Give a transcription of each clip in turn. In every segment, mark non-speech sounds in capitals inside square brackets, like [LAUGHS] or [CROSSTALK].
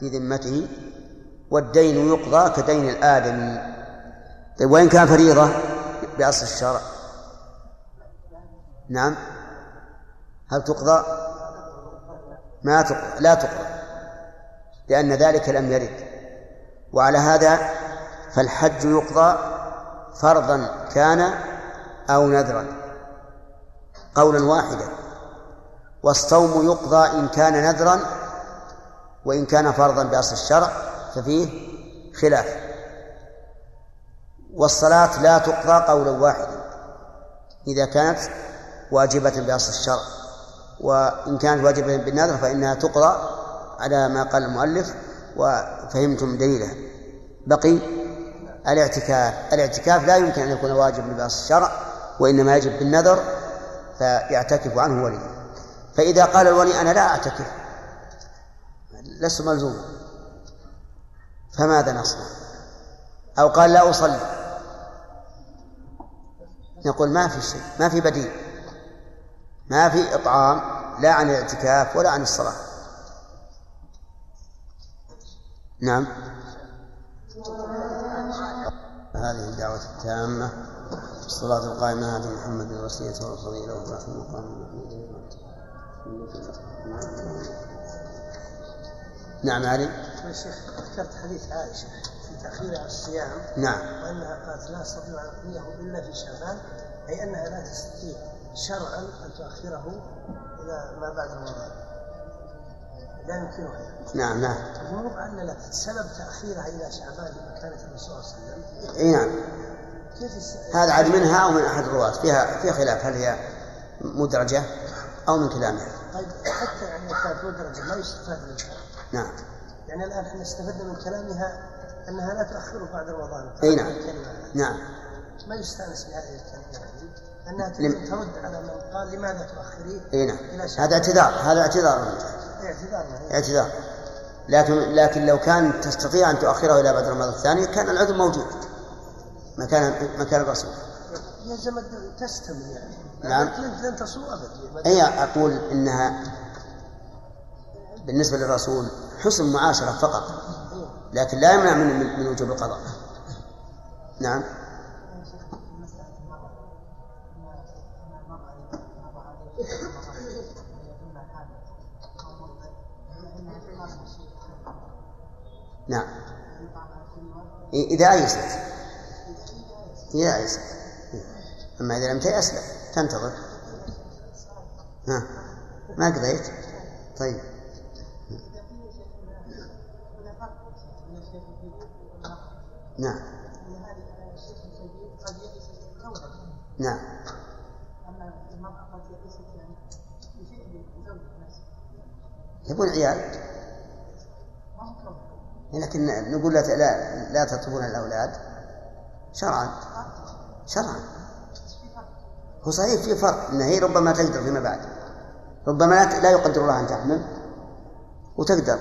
في ذمته والدين يقضى كدين الآدمي. طيب وإن كان فريضة بأصل الشرع. نعم. هل تقضى؟ ما تقضى لا تقضى لأن ذلك لم يرد. وعلى هذا فالحج يقضى فرضا كان أو نذرا. قولا واحدا. والصوم يقضى إن كان نذرا وإن كان فرضا بأصل الشرع ففيه خلاف. والصلاة لا تقضى قولا واحدا إذا كانت واجبة بأصل الشرع وإن كانت واجبة بالنذر فإنها تقضى على ما قال المؤلف وفهمتم دليله بقي الاعتكاف. الاعتكاف لا يمكن أن يكون واجبا بأصل الشرع وإنما يجب بالنذر فيعتكف عنه ولي فإذا قال الولي أنا لا أعتكف لست ملزوما. فماذا نصنع؟ أو قال لا أصلي. نقول ما في شيء ما في بديل. ما في إطعام لا عن الاعتكاف ولا عن الصلاة. نعم. هذه الدعوة التامة. الصلاة القائمة هذه محمد الوصية والفضيلة وبعث المقام. نعم علي. شيخ ذكرت حديث عائشة في تأخير عن الصيام. نعم. وأنها قالت لا أستطيع أن أقضيه إلا في شعبان أي أنها لا تستطيع شرعا أن تؤخره إلى ما بعد رمضان. لا يمكنها. نعم نعم. المهم أن سبب تأخيرها إلى شعبان لما كانت الرسول صلى الله عليه وسلم. إي نعم. هذا عاد منها أو من أحد الرواة؟ فيها فيها خلاف. هل هي مدرجة أو من كلامها؟ طيب حتى يعني كانت مدرجة ما يستفاد منها. نعم. يعني الآن إحنا استفدنا من كلامها أنها لا تؤخره بعد رمضان. أي نعم. نعم. ما يستانس بهذه الكلمة هذه أنها لم- ترد على من قال لماذا تؤخريه أي نعم. هذا اعتذار. هذا اعتذار. اعتذارنا هي. اعتذار. لكن لكن لو كان تستطيع أن تؤخره إلى بعد رمضان الثاني كان العذر موجود. مكان مكان الرسول. يلزم أن تستمر يعني. نعم. لن تصوم أبدا. هي أقول إنها بالنسبة للرسول حسن معاشرة فقط. لكن لا يمنع من من وجوب القضاء. نعم. نعم. إذا أيست إذا أيست أما إذا لم تيأس لا تنتظر. ها. ما قضيت؟ طيب. نعم. نعم. يبون عيال. لكن نقول لا لا, تطلبون الأولاد. شرعا. شرعا. هو صحيح في فرق. إن هي ربما تقدر فيما بعد. ربما لا لا يقدر الله أن تحمل. وتقدر.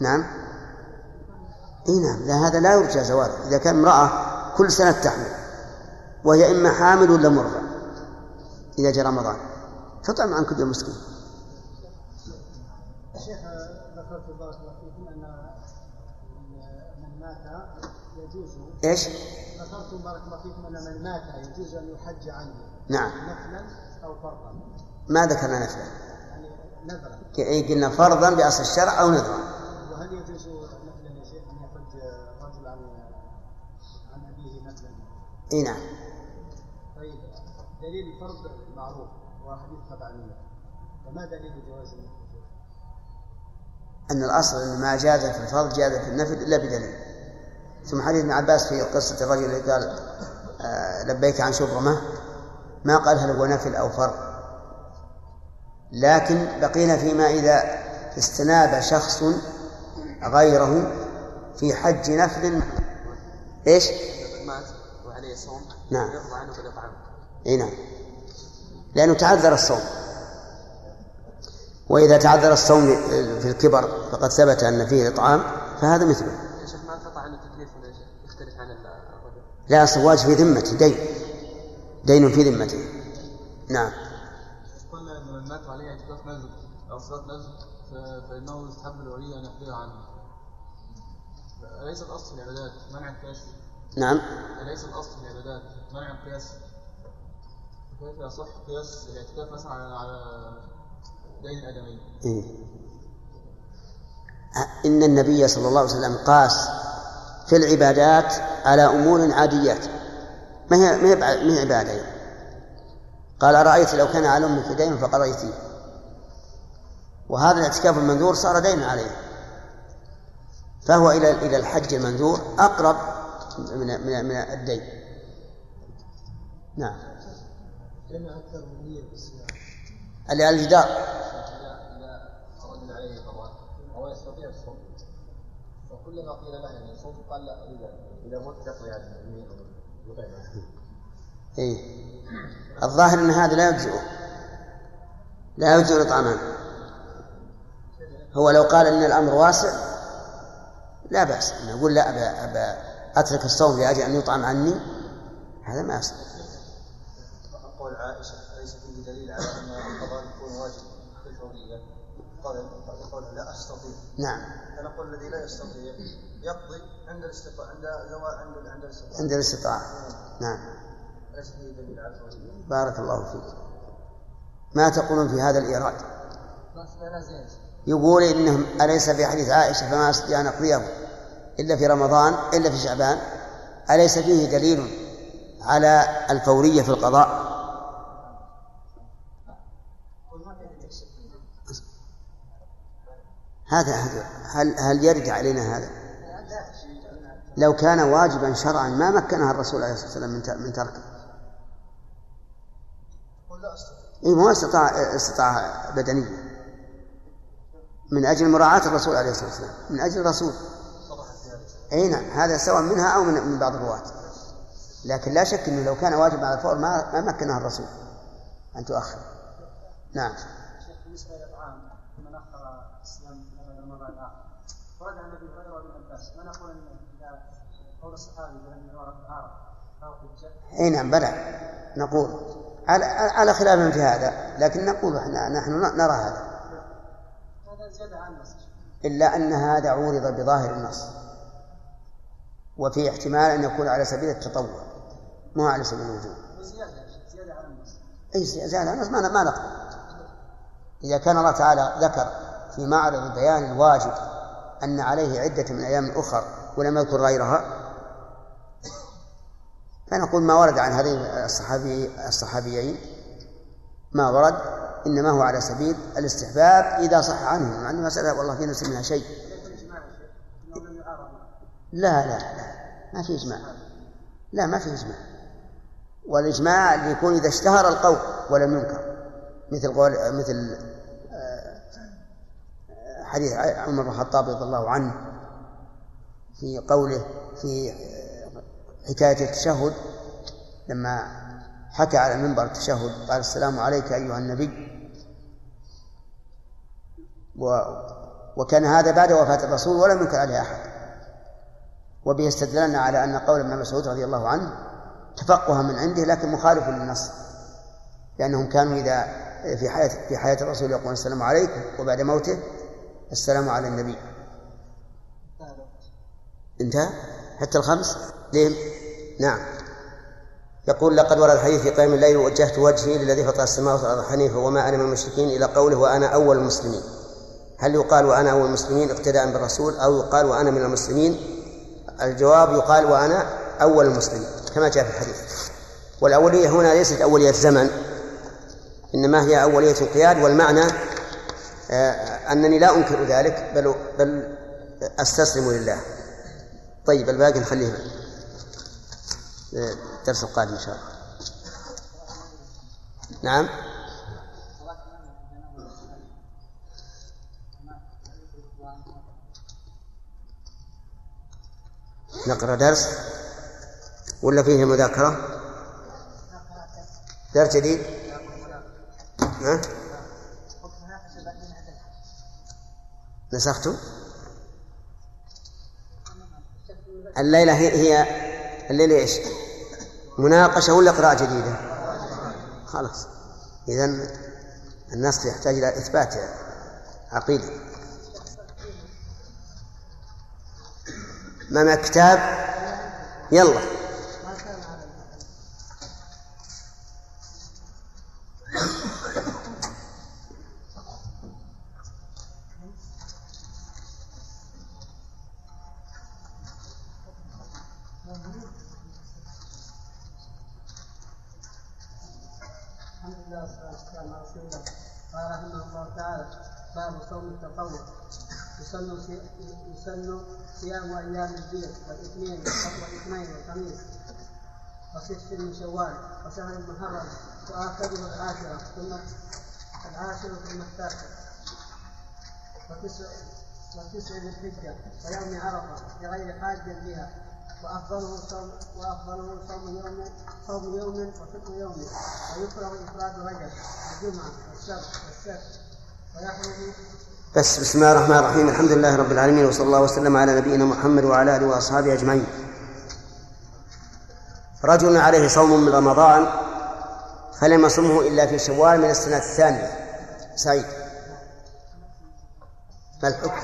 نعم؟ إي نعم لا هذا لا يرجى زواج. إذا كان امرأة كل سنة تحمل وهي إما حامل ولا مرضع إذا جاء رمضان. تطعم عن كل يوم مسكين. شيخ ذكرت بارك الله فيكم أن من مات يجوز. إيش؟ ذكرتم بارك الله فيكم أن من مات يجوز أن يحج عنه. نعم. نفلا أو فرضا. ما ذكرنا نفله يعني نذرا. إيه قلنا فرضا بأصل الشرع أو نذرا. إي نعم طيب دليل الفرض معروف وحديث طبعانية فما دليل جواز النفل؟ أن الأصل أن ما جاز في الفرض جاز في النفل إلا بدليل ثم حديث ابن عباس في قصة الرجل اللي قال آه لبيك عن شبرمة ما قال هل هو نفل أو فرض لكن بقينا فيما إذا استناب شخص غيره في حج نفل إيش؟ مات وعليه صوم نعم. يرضى عنه بالإطعام إي نعم. لأنه تعذر الصوم. وإذا تعذر الصوم في الكبر فقد ثبت أن فيه الإطعام فهذا مثله. يا شيخ ما انقطع عنه التكليف ولا شيء يختلف عن الرجل. لا الصواج في ذمته دين. دين في ذمته. نعم. قلنا إن من مات عليه اعتكاف نذر أو صلاة نزل فإنه يستحب الولي أن يقضيها عنه. أليس الأصل في العبادات منع القياس؟ نعم أليس الأصل في العبادات منع القياس؟ كيف يصح قياس الاعتكاف مثلا على دين الآدمي؟ إيه؟ إن النبي صلى الله عليه وسلم قاس في العبادات على أمور عاديات ما هي ما هي ما هي عبادة يعني. قال أرأيت لو كان على أمك دين فقضيتيه وهذا الاعتكاف المنذور صار دينا عليه فهو إلى إلى الحج المنذور أقرب من من من الدين. نعم. اللي على الجدار. يستطيع الصوم وكلما قيل له يعني صوم قال لا اذا إذا مت تقضي يعني إيه. الظاهر أن هذا لا يجزئه لا يجزئ الإطعامان هو لو قال إن الأمر واسع لا بأس. نقول لا أبا, أبا أترك الصوم لأجل أن يطعم عني؟ هذا ما يصح. قول عائشة ليس فيه دليل على أن القضاء يكون واجب في الفورية قال لا أستطيع. نعم. فنقول الذي لا يستطيع يقضي عند الاستطاعة عند عند عند الاستطاعة. عند الاستطاعة. نعم. بارك الله فيك. ما تقولون في هذا الإيراد؟ يقول إنهم أليس في حديث عائشة فما أستطيع أن أقضيه؟ إلا في رمضان إلا في شعبان أليس فيه دليل على الفورية في القضاء هذا هل هل يرجع علينا هذا؟ لو كان واجبا شرعا ما مكنها الرسول عليه الصلاة والسلام من تركه. اي ما استطاع استطاع بدنيا من أجل مراعاة الرسول عليه الصلاة والسلام من أجل الرسول أي نعم هذا سواء منها أو من, من بعض الرواة. لكن لا شك إنه لو كان واجب على الفور ما ما مكنها الرسول أن تؤخر. نعم. بالنسبة للاطعام من اخر الصيام رمضان الآخر ورد عن أبي هريرة وابن عباس ما نقول إن إذا قول الصحابي بأن الطهاره أي نعم بلى. نقول. على على خلاف في هذا لكن نقول إحنا نحن نرى هذا. إلا أن هذا عورض بظاهر النص. وفي احتمال أن يكون على سبيل التطوع مو على سبيل الوجوب زيادة على النص أي زيادة على النص ما نقبل إذا كان الله تعالى ذكر في معرض بيان الواجب أن عليه عدة من أيام أخر ولم يذكر غيرها فنقول ما ورد عن هذين الصحابي الصحابيين ما ورد إنما هو على سبيل الاستحباب إذا صح عنه. مع أن المسألة والله في نفس منها شيء. لا لا لا ما في إجماع. لا ما في إجماع. والإجماع اللي يكون إذا اشتهر القول ولم ينكر. مثل قول مثل آه، حديث عمر بن الخطاب رضي الله عنه في قوله في حكاية التشهد لما حكى على المنبر التشهد قال السلام عليك أيها النبي. و وكان هذا بعد وفاة الرسول ولم ينكر عليه أحد. وبه على أن قول ابن مسعود رضي الله عنه تفقها من عنده لكن مخالف للنص لأنهم كانوا إذا في حياة في حياة الرسول يقول السلام عليكم وبعد موته السلام على النبي. انتهى؟ حتى الخمس؟ ليه؟ نعم. يقول لقد ورد الحديث في قيام الليل وجهت وجهي للذي فطر السماوات والأرض حنيفا وما أنا من المشركين إلى قوله وأنا أول المسلمين. هل يقال وأنا أول المسلمين اقتداء بالرسول أو يقال وأنا من المسلمين؟ الجواب يقال وأنا أول المسلمين كما جاء في الحديث. والأولية هنا ليست أولية زمن إنما هي أولية القياد والمعنى آه، أنني لا أنكر ذلك بل بل أستسلم لله. طيب الباقي نخليه الدرس القادم إن شاء الله. نعم؟ نقرأ درس ولا فيه مذاكرة درس جديد ها؟ نسخته الليلة هي, هي الليلة إيش؟ مناقشة ولا قراءة جديدة؟ خلاص إذا النسخ يحتاج إلى إثبات عقيدة معك كتاب؟ يلا. يسن يسن صيام أيام البيض والاثنين والاثنين والخميس وست من شوال وشهر محرم واخره العاشرة ثم العاشره ثم التاسع وتسع وتسع ذي الحجة ويوم عرفة لغير حاج بها وأفضله صوم وأفضله صوم يوم صوم يوم وفطر يوم ويكره إفراد رجب الجمعة والسبت والسبت ويحرم بس بسم الله الرحمن الرحيم. الحمد لله رب العالمين وصلى الله وسلم على نبينا محمد وعلى آله وأصحابه أجمعين. رجل عليه صوم من رمضان فلم يصمه إلا في شوال من السنة الثانية. سعيد. ما الحكم؟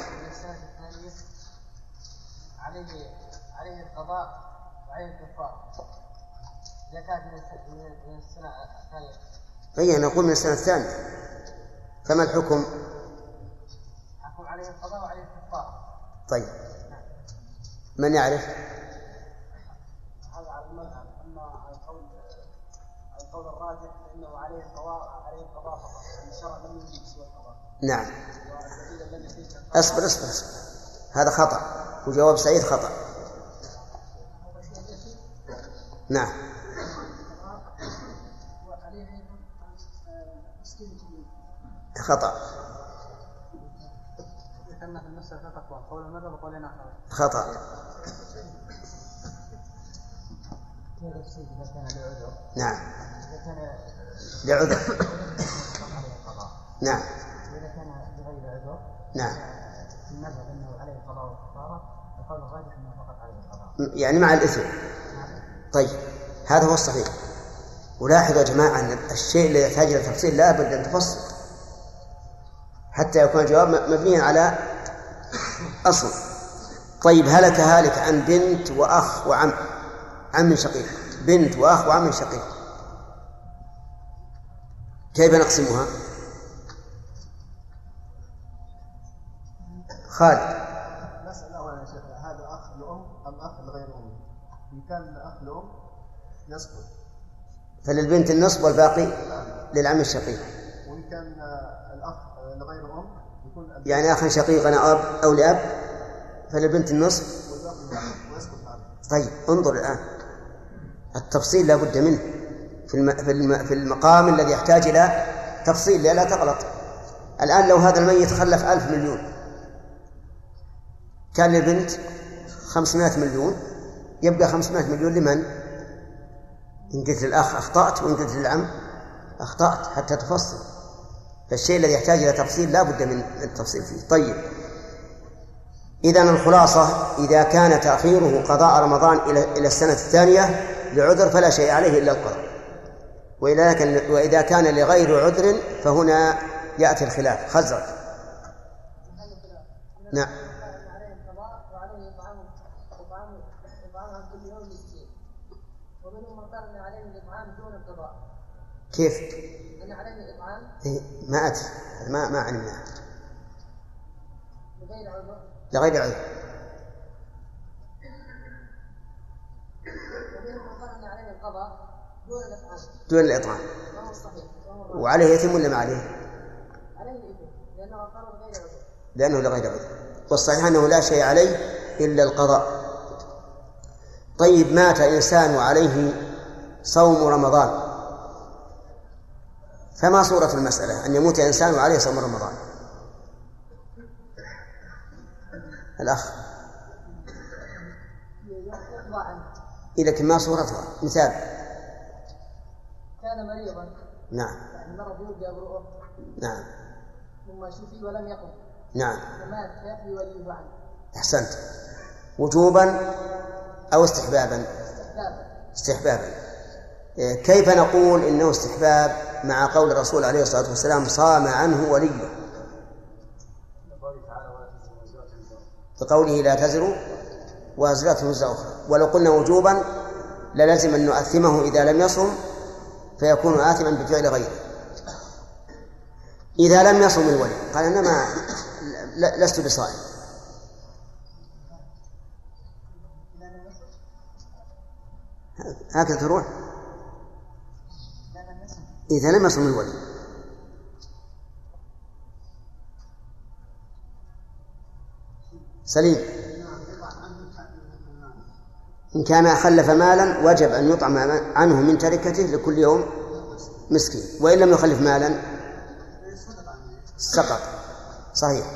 عليه عليه القضاء وعليه الكفار. اذا كانت من السنة الثانية. اي نقول من السنة الثانية. فما الحكم؟ عليه القضاء وعليه الكفار طيب. من يعرف؟ هذا على المذهب. أما على القول على القول الراجح فإنه عليه القضاء عليه القضاء فقط يعني الشرع لم يجب سوى القضاء. نعم. اصبر اصبر اصبر. هذا خطأ. وجواب سعيد خطأ. نعم. خطأ. خطأ. نعم. لعذر. نعم. إذا كان بغير عذر نعم. المذهب أنه عليه القضاء والكفارة الراجح أنه فقط عليه القضاء يعني مع الإثم. طيب. هذا هو الصحيح. ولاحظوا يا جماعة أن الشيء الذي يحتاج إلى تفصيل لا بد أن تفصل. حتى يكون الجواب مبنيا على أصل. طيب هلك هالك عن بنت وأخ وعم. عم شقيق. بنت وأخ وعم شقيق. كيف نقسمها؟ خالد. نسأل أولا يا شيخ هذا أخ لأم أم أخ لغير أم؟ إن كان أخ لأم يسقط فللبنت النصف والباقي للعم الشقيق. وإن كان الأخ لغير أم يكون يعني أخا شقيقا أب أو لأب فللبنت النصف. طيب انظر الآن. التفصيل لا بد منه. في. في المقام الذي يحتاج إلى تفصيل لا تغلط. الآن لو هذا الميت خلف ألف مليون كان للبنت خمسمائة مليون. يبقى خمسمائة مليون لمن؟ إن قلت للأخ أخطأت وإن قلت للعم أخطأت حتى تفصل. فالشيء الذي يحتاج إلى تفصيل لا بد من التفصيل فيه. طيب. إذا الخلاصة إذا كان تأخيره قضاء رمضان إلى إلى السنة الثانية لعذر فلا شيء عليه إلا القضاء. وإذا كان لغير عذر فهنا يأتي الخلاف. خزرج. نعم. كيف؟ إيه ما أدري. ما ما علمناه لغير القضاء دون الإطعام. وعليه يتم ولا ما عليه؟ عليه لأنه لأنه لغير عذر. والصحيح أنه لا شيء عليه إلا القضاء. طيب مات إنسان وعليه صوم رمضان. فما صورة المسألة؟ أن يموت إنسان وعليه صوم رمضان. الأخ. إذا لكن ما صورتها مثال. كان مريضا. نعم. يعني مرض يبدأ برؤه نعم. ثم شفي ولم يقم. نعم. فمات فيقضي وليه عنه أحسنت. وجوبا أو استحبابا؟ استحبابا. استحبابا. كيف نقول إنه استحباب مع قول الرسول عليه الصلاة والسلام صام عنه وليه؟ بقوله لا تزر وازرة وزر أخرى ولو قلنا وجوبا للزم أن نؤثمه إذا لم يصم فيكون آثما بفعل غيره. إذا لم يصم الولي قال أنا ما لست بصائم. هكذا تروح. إذا لم يصم الولي. سليم. إن كان خلف مالا وجب أن يطعم عنه من تركته لكل يوم مسكين. وإن لم يخلف مالا سقط. صحيح.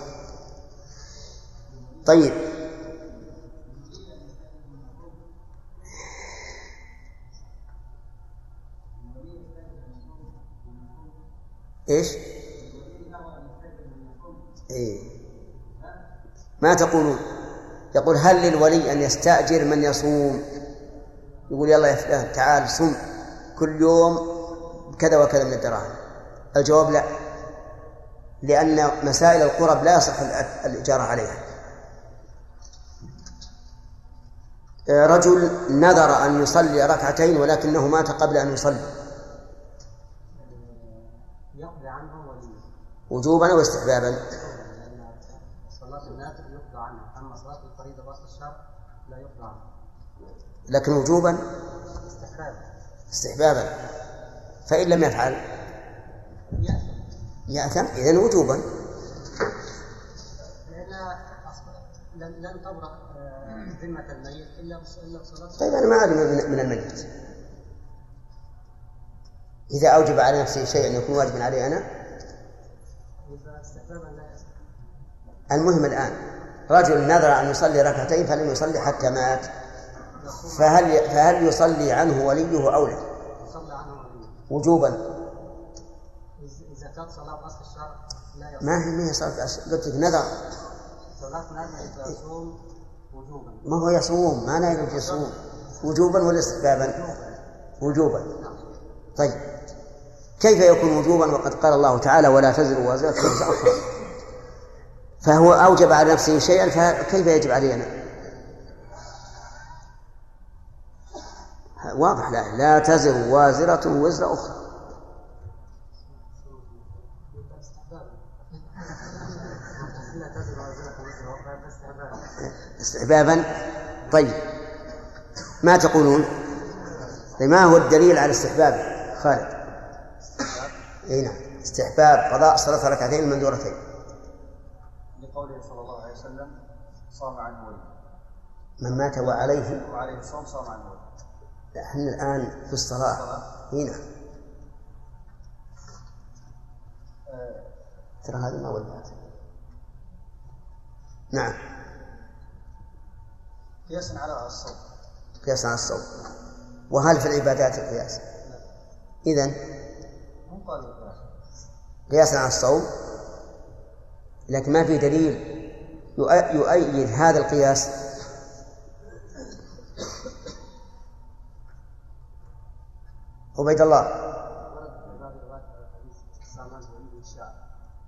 طيب. إيش؟ إيه؟ ما تقولون؟ يقول هل للولي أن يستأجر من يصوم يقول يلا يا فلان تعال صم كل يوم كذا وكذا من الدراهم الجواب لا لأن مسائل القرب لا يصح الإجارة عليها رجل نذر أن يصلي ركعتين ولكنه مات قبل أن يصلي وجوبا أو استحبابا. صلاة النافل يقضى أما صلاة الفريضة لا يقضى لكن وجوبا؟ استحبابا. استحبابا. فإن لم يفعل؟ يأثم إذن وجوبا. لأن لن تبرأ آه، ذمة الميت إلا بص- إلا بصلاة طيب أنا ما أدري من من الميت. إذا أوجب على نفسه شيئا يكون واجبا علي أنا إذا استحبابا لا يصح المهم الآن رجل نذر أن يصلي ركعتين فلم يصلي حتى مات. فهل فهل يصلي عنه وليه أو لا؟ وجوبا. إذا- صلاة الشهر لا ما هي ما هي صلاة. قلت لك نذر. صلاة يصوم وجوبا ما هو يصوم؟ ما يجوز يصوم وجوبا ولا استحبابا؟ وجوبا. طيب. كيف يكون وجوبا؟ وقد قال الله تعالى ولا تزر وازرة وزر أخرى فهو أوجب على نفسه شيئا فكيف يجب علينا؟ واضح لا لا تزر وازرة وزر أخرى. استحبابا؟ طيب ما تقولون؟ طيب ما هو الدليل على استحباب خالد. اي نعم. استحباب قضاء صلاة ركعتين المندورتين لقوله صلى الله عليه وسلم صام عنه ولي من مات وعليه؟ وعليه الصوم صام عنه ولي إحنا الآن في الصلاة. هنا ترى هذه ما ولدت. نعم. قياسا على الصوم. قياس على الصوم. وهل في العبادات القياس؟ إذا مو قال القياس قياسا على الصوم لكن ما في دليل يؤ- يؤيد هذا القياس. عبيد الله.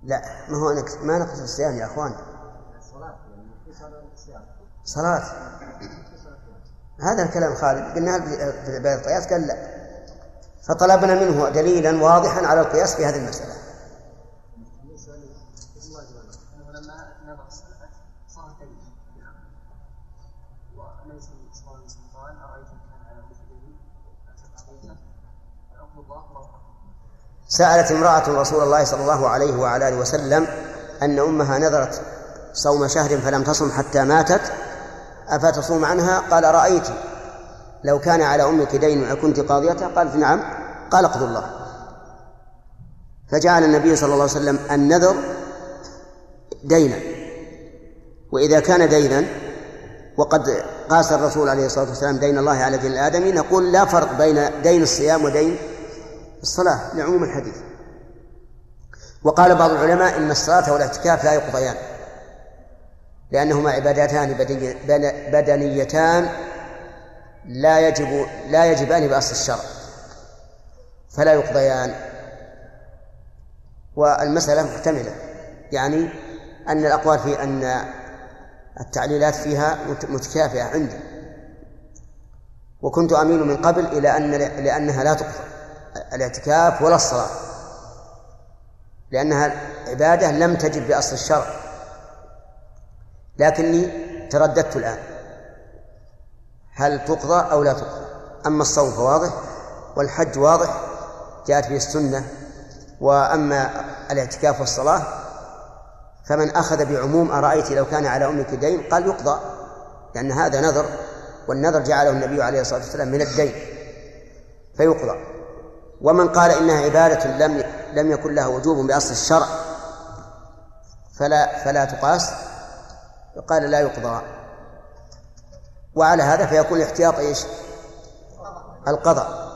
لا ما هو نكس ما نقصد الصيام يا أخوان. صلاة. هذا الكلام خالد. قلنا في باب القياس قال لا. فطلبنا منه دليلا واضحا على القياس في هذه المسألة. سألت امرأة رسول الله صلى الله عليه وعلى آله وسلم أن أمها نذرت صوم شهر فلم تصم حتى ماتت أفتصوم عنها؟ قال رأيت. لو كان على أمك دين أكنت قاضيته؟ قالت نعم. قال اقضوا الله. فجعل النبي صلى الله عليه وسلم النذر دينا. وإذا كان دينا وقد قاس الرسول عليه الصلاة والسلام دين الله على دين الآدمي نقول لا فرق بين دين الصيام ودين الصلاة لعموم الحديث. وقال بعض العلماء إن الصلاة والاعتكاف لا يقضيان لأنهما عبادتان بدنيتان لا يجب لا يجبان بأصل الشرع فلا يقضيان. والمسألة محتملة يعني أن الأقوال في أن التعليلات فيها متكافئة عندي. وكنت أميل من قبل إلى أن لأنها لا تقضى الاعتكاف ولا الصلاة. لأنها عبادة لم تجب بأصل الشرع. لكني ترددت الآن. هل تقضى أو لا تقضى؟ أما الصوم فواضح والحج واضح جاءت به السنة. وأما الاعتكاف والصلاة فمن أخذ بعموم أرأيت لو كان على أمك دين؟ قال يقضى لأن هذا نذر والنذر جعله النبي عليه الصلاة والسلام من الدين فيقضى. ومن قال إنها عبادة لم لم يكن لها وجوب بأصل الشرع فلا فلا تقاس. قال لا يقضى. وعلى هذا فيكون الاحتياط إيش؟ القضاء.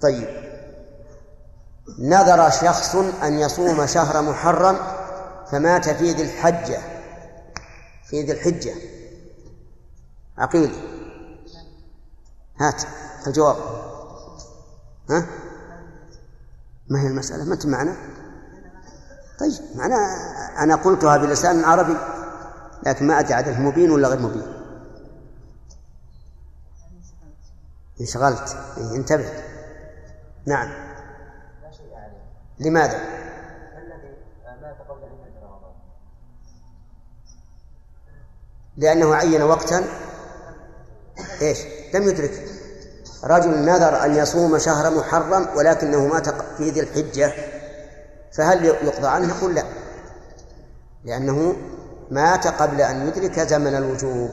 طيب. نذر شخص أن يصوم شهر محرم فمات في ذي الحجة في ذي الحجة. عقيل. هات الجواب. ها؟ ما هي المسألة؟ ما معنا طيب معنا أنا قلتها بلسان عربي لكن ما أدري عدد مبين ولا غير مبين. انشغلت. إيه، انتبه. نعم. لماذا؟ لأنه عين وقتا. إيش؟ لم يدرك رجل نذر أن يصوم شهر محرم ولكنه مات في ذي الحجة فهل يقضى عنه؟ يقول لا؟ لأنه مات قبل أن يدرك زمن الوجوب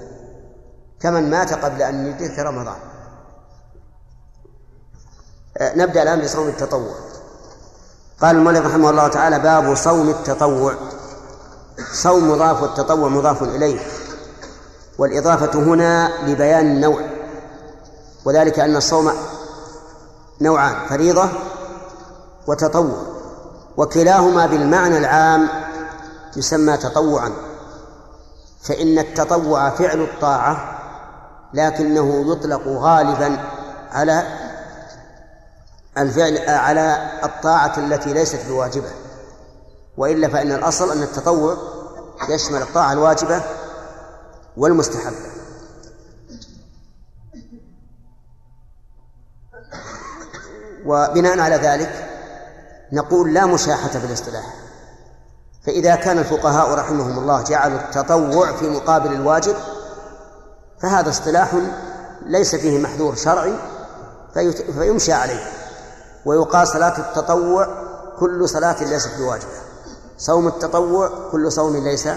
كمن مات قبل أن يدرك رمضان. آه، نبدأ الآن بصوم التطوع. قال المؤلف رحمه الله تعالى باب صوم التطوع. صوم مضاف والتطوع مضاف إليه. والإضافة هنا لبيان النوع. وذلك أن الصوم نوعان فريضة وتطوع وكلاهما بالمعنى العام يسمى تطوعا فإن التطوع فعل الطاعة لكنه يطلق غالبا على الفعل على الطاعة التي ليست بواجبة وإلا فإن الأصل أن التطوع يشمل الطاعة الواجبة والمستحبة. وبناء على ذلك نقول لا مشاحة في الاصطلاح. فإذا كان الفقهاء رحمهم الله جعلوا التطوع في مقابل الواجب فهذا اصطلاح ليس فيه محذور شرعي فيمشى عليه. ويقال صلاة التطوع كل صلاة ليست بواجبة. صوم التطوع كل صوم ليس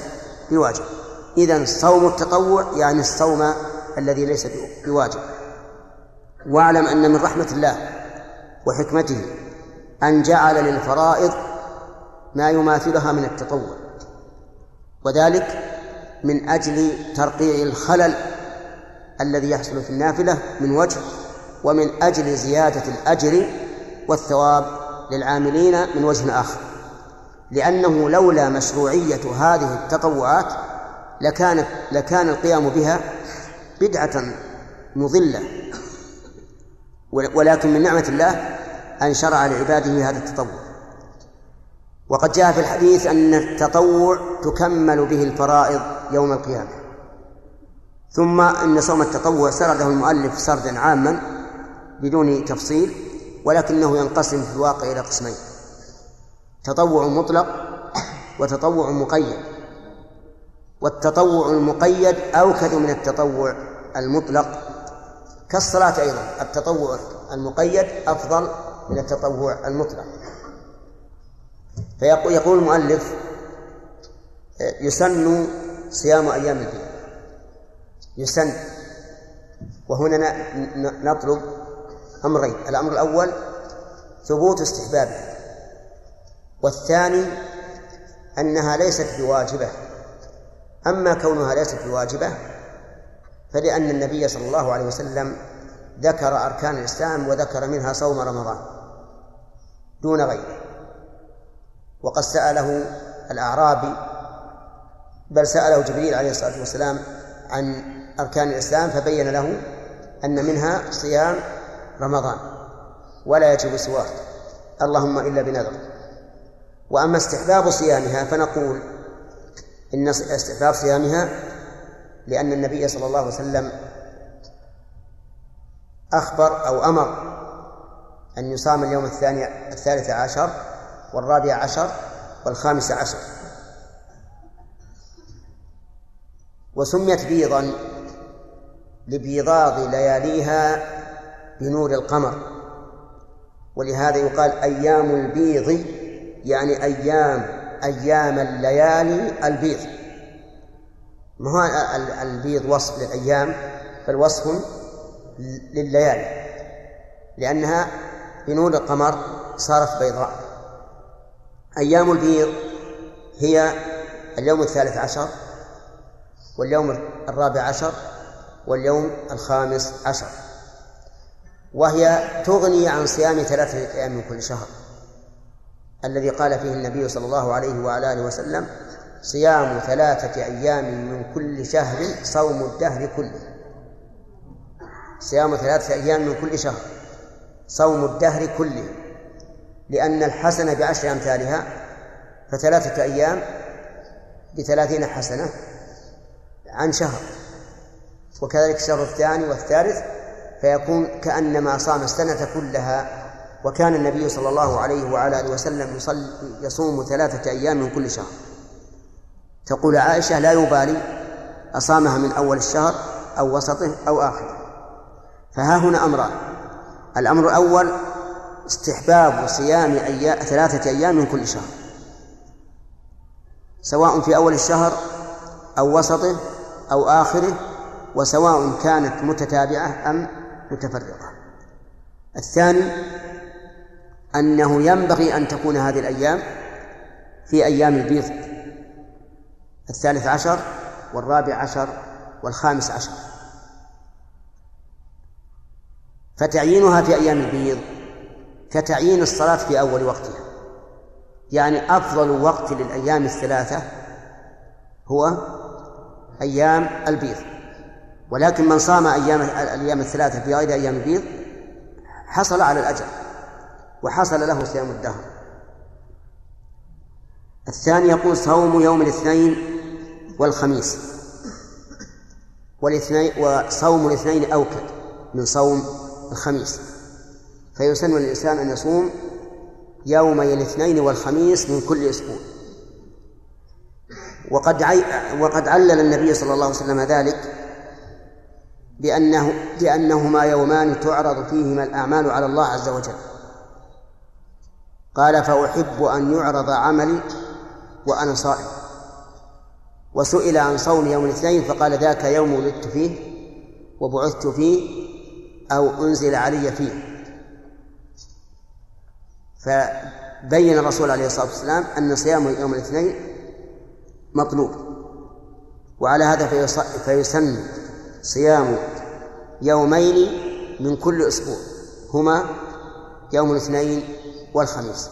بواجب. إذا صوم التطوع يعني الصوم الذي ليس بواجب. واعلم أن من رحمة الله وحكمته أن جعل للفرائض ما يماثلها من التطوع وذلك من أجل ترقيع الخلل الذي يحصل في النافلة من وجه ومن أجل زيادة الأجر والثواب للعاملين من وجه آخر. لأنه لولا مشروعية هذه التطوعات لكانت لكان القيام بها بدعة مضلة ولكن من نعمة الله أن شرع لعباده هذا التطوع. وقد جاء في الحديث أن التطوع تكمل به الفرائض يوم القيامة. ثم أن صوم التطوع سرده المؤلف سردا عاما بدون تفصيل ولكنه ينقسم في الواقع إلى قسمين تطوع مطلق وتطوع مقيد. والتطوع المقيد أوكد من التطوع المطلق كالصلاة أيضا التطوع المقيد أفضل من التطوع المطلق. فيقول يقول المؤلف يسن صيام أيام البيت يسن. وهنا نطلب أمرين. الأمر الأول ثبوت استحبابها والثاني أنها ليست بواجبة. أما كونها ليست بواجبة فلأن النبي صلى الله عليه وسلم ذكر أركان الإسلام وذكر منها صوم رمضان دون غيره. وقد سأله الأعرابي بل سأله جبريل عليه الصلاة والسلام عن أركان الإسلام فبين له أن منها صيام رمضان ولا يجب سواه. اللهم إلا بنذر. وأما استحباب صيامها فنقول إن استحباب صيامها لأن النبي صلى الله عليه وسلم أخبر أو أمر أن يصام اليوم الثاني الثالث عشر والرابع عشر والخامس عشر. وسميت بيضا لبيضاض لياليها بنور القمر. ولهذا يقال أيام البيض يعني أيام أيام الليالي البيض. ما هو البيض وصف للأيام؟ بل وصف لليالي. لأنها بنور القمر صارت بيضاء. أيام البيض هي اليوم الثالث عشر واليوم الرابع عشر واليوم الخامس عشر. وهي تغني عن صيام ثلاثة أيام من كل شهر. الذي قال فيه النبي صلى الله عليه وعلى آله وسلم صيام ثلاثة أيام من كل شهر صوم الدهر كله. صيام ثلاثة أيام من كل شهر صوم الدهر كله. لأن الحسنة بعشر أمثالها فثلاثة أيام بثلاثين حسنة عن شهر. وكذلك الشهر الثاني والثالث فيكون كأنما صام السنة كلها وكان النبي صلى الله عليه وعلى آله وسلم يصوم ثلاثة أيام من كل شهر. تقول عائشة لا يبالي أصامها من أول الشهر أو وسطه أو آخره. فها هنا أمران. الأمر الأول استحباب صيام أيام ثلاثة أيام من كل شهر. سواء في أول الشهر أو وسطه أو آخره وسواء كانت متتابعة أم متفرقة. الثاني أنه ينبغي أن تكون هذه الأيام في أيام البيض. الثالث عشر والرابع عشر والخامس عشر. فتعيينها في أيام البيض كتعيين الصلاة في أول وقتها. يعني أفضل وقت للأيام الثلاثة هو أيام البيض. ولكن من صام أيام الأيام الثلاثة في غير أيام البيض حصل على الأجر وحصل له صيام الدهر. الثاني يقول صوم يوم الاثنين والخميس والاثنين وصوم الاثنين أوكد من صوم الخميس. فيسن للإنسان أن يصوم يومي الاثنين والخميس من كل أسبوع. وقد عي... وقد علل النبي صلى الله عليه وسلم ذلك بأنه بأنهما يومان تعرض فيهما الأعمال على الله عز وجل. قال فأحب أن يعرض عملي وأنا صائم. وسئل عن صوم يوم الاثنين فقال ذاك يوم ولدت فيه وبعثت فيه أو أنزل علي فيه. فبين الرسول عليه الصلاة والسلام أن صيام يوم الاثنين مطلوب. وعلى هذا فيسن صيام يومين من كل أسبوع هما يوم الاثنين والخميس.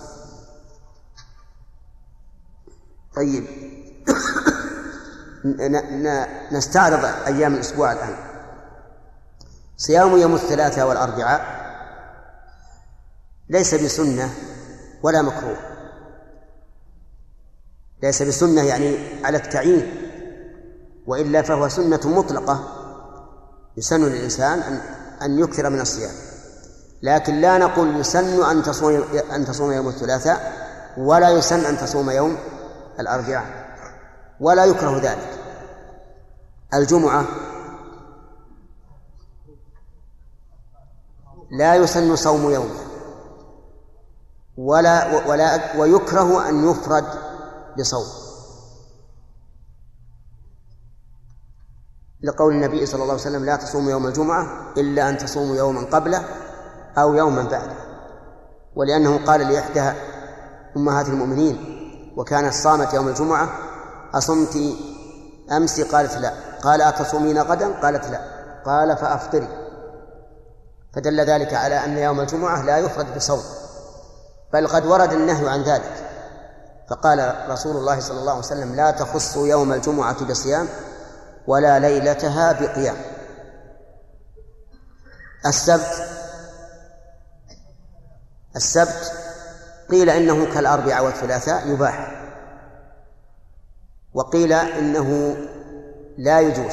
طيب. [COUGHS] نستعرض أيام الأسبوع الآن. صيام يوم الثلاثاء والأربعاء ليس بسنة ولا مكروه. ليس بسنة يعني على التعيين وإلا فهو سنة مطلقة يسن للإنسان أن أن يكثر من الصيام. لكن لا نقول يسن أن تصوم أن تصوم يوم الثلاثاء ولا يسن أن تصوم يوم الأربعاء ولا يكره ذلك. الجمعة لا يسن صوم يوم ولا ولا ويكره أن يفرد بصوم. لقول النبي صلى الله عليه وسلم لا تصوموا يوم الجمعة إلا أن تصوموا يوما قبله أو يوما بعده. ولأنه قال لإحدى أمهات المؤمنين وكانت صامت يوم الجمعة أصمت أمس؟ قالت لا. قال أتصومين غدا؟ قالت لا. قال فأفطري. فدل ذلك على أن يوم الجمعة لا يفرد بصوم. بل قد ورد النهي عن ذلك. فقال رسول الله صلى الله عليه وسلم لا تخصوا يوم الجمعة بصيام ولا ليلتها بقيام. السبت السبت قيل إنه كالأربعاء والثلاثاء يباح. وقيل إنه لا يجوز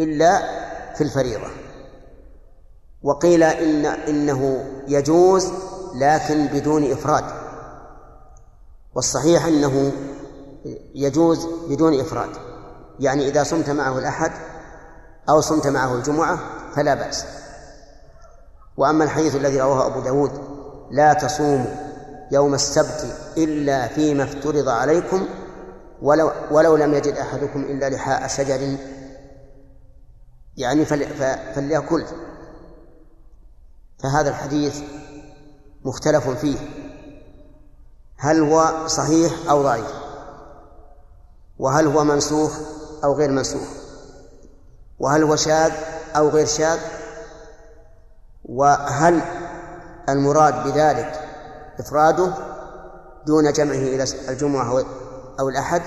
إلا في الفريضة. وقيل إن إنه يجوز لكن بدون إفراد. والصحيح أنه يجوز بدون إفراد. يعني إذا صمت معه الأحد أو صمت معه الجمعة فلا بأس. وأما الحديث الذي رواه أبو داود لا تصوموا يوم السبت إلا فيما افترض عليكم ولو, ولو لم يجد أحدكم إلا لحاء شجر يعني فليأكل. فهذا الحديث مختلف فيه. هل هو صحيح أو ضعيف؟ وهل هو منسوخ أو غير منسوخ؟ وهل هو شاذ أو غير شاذ؟ وهل المراد بذلك إفراده دون جمعه إلى الجمعة أو الأحد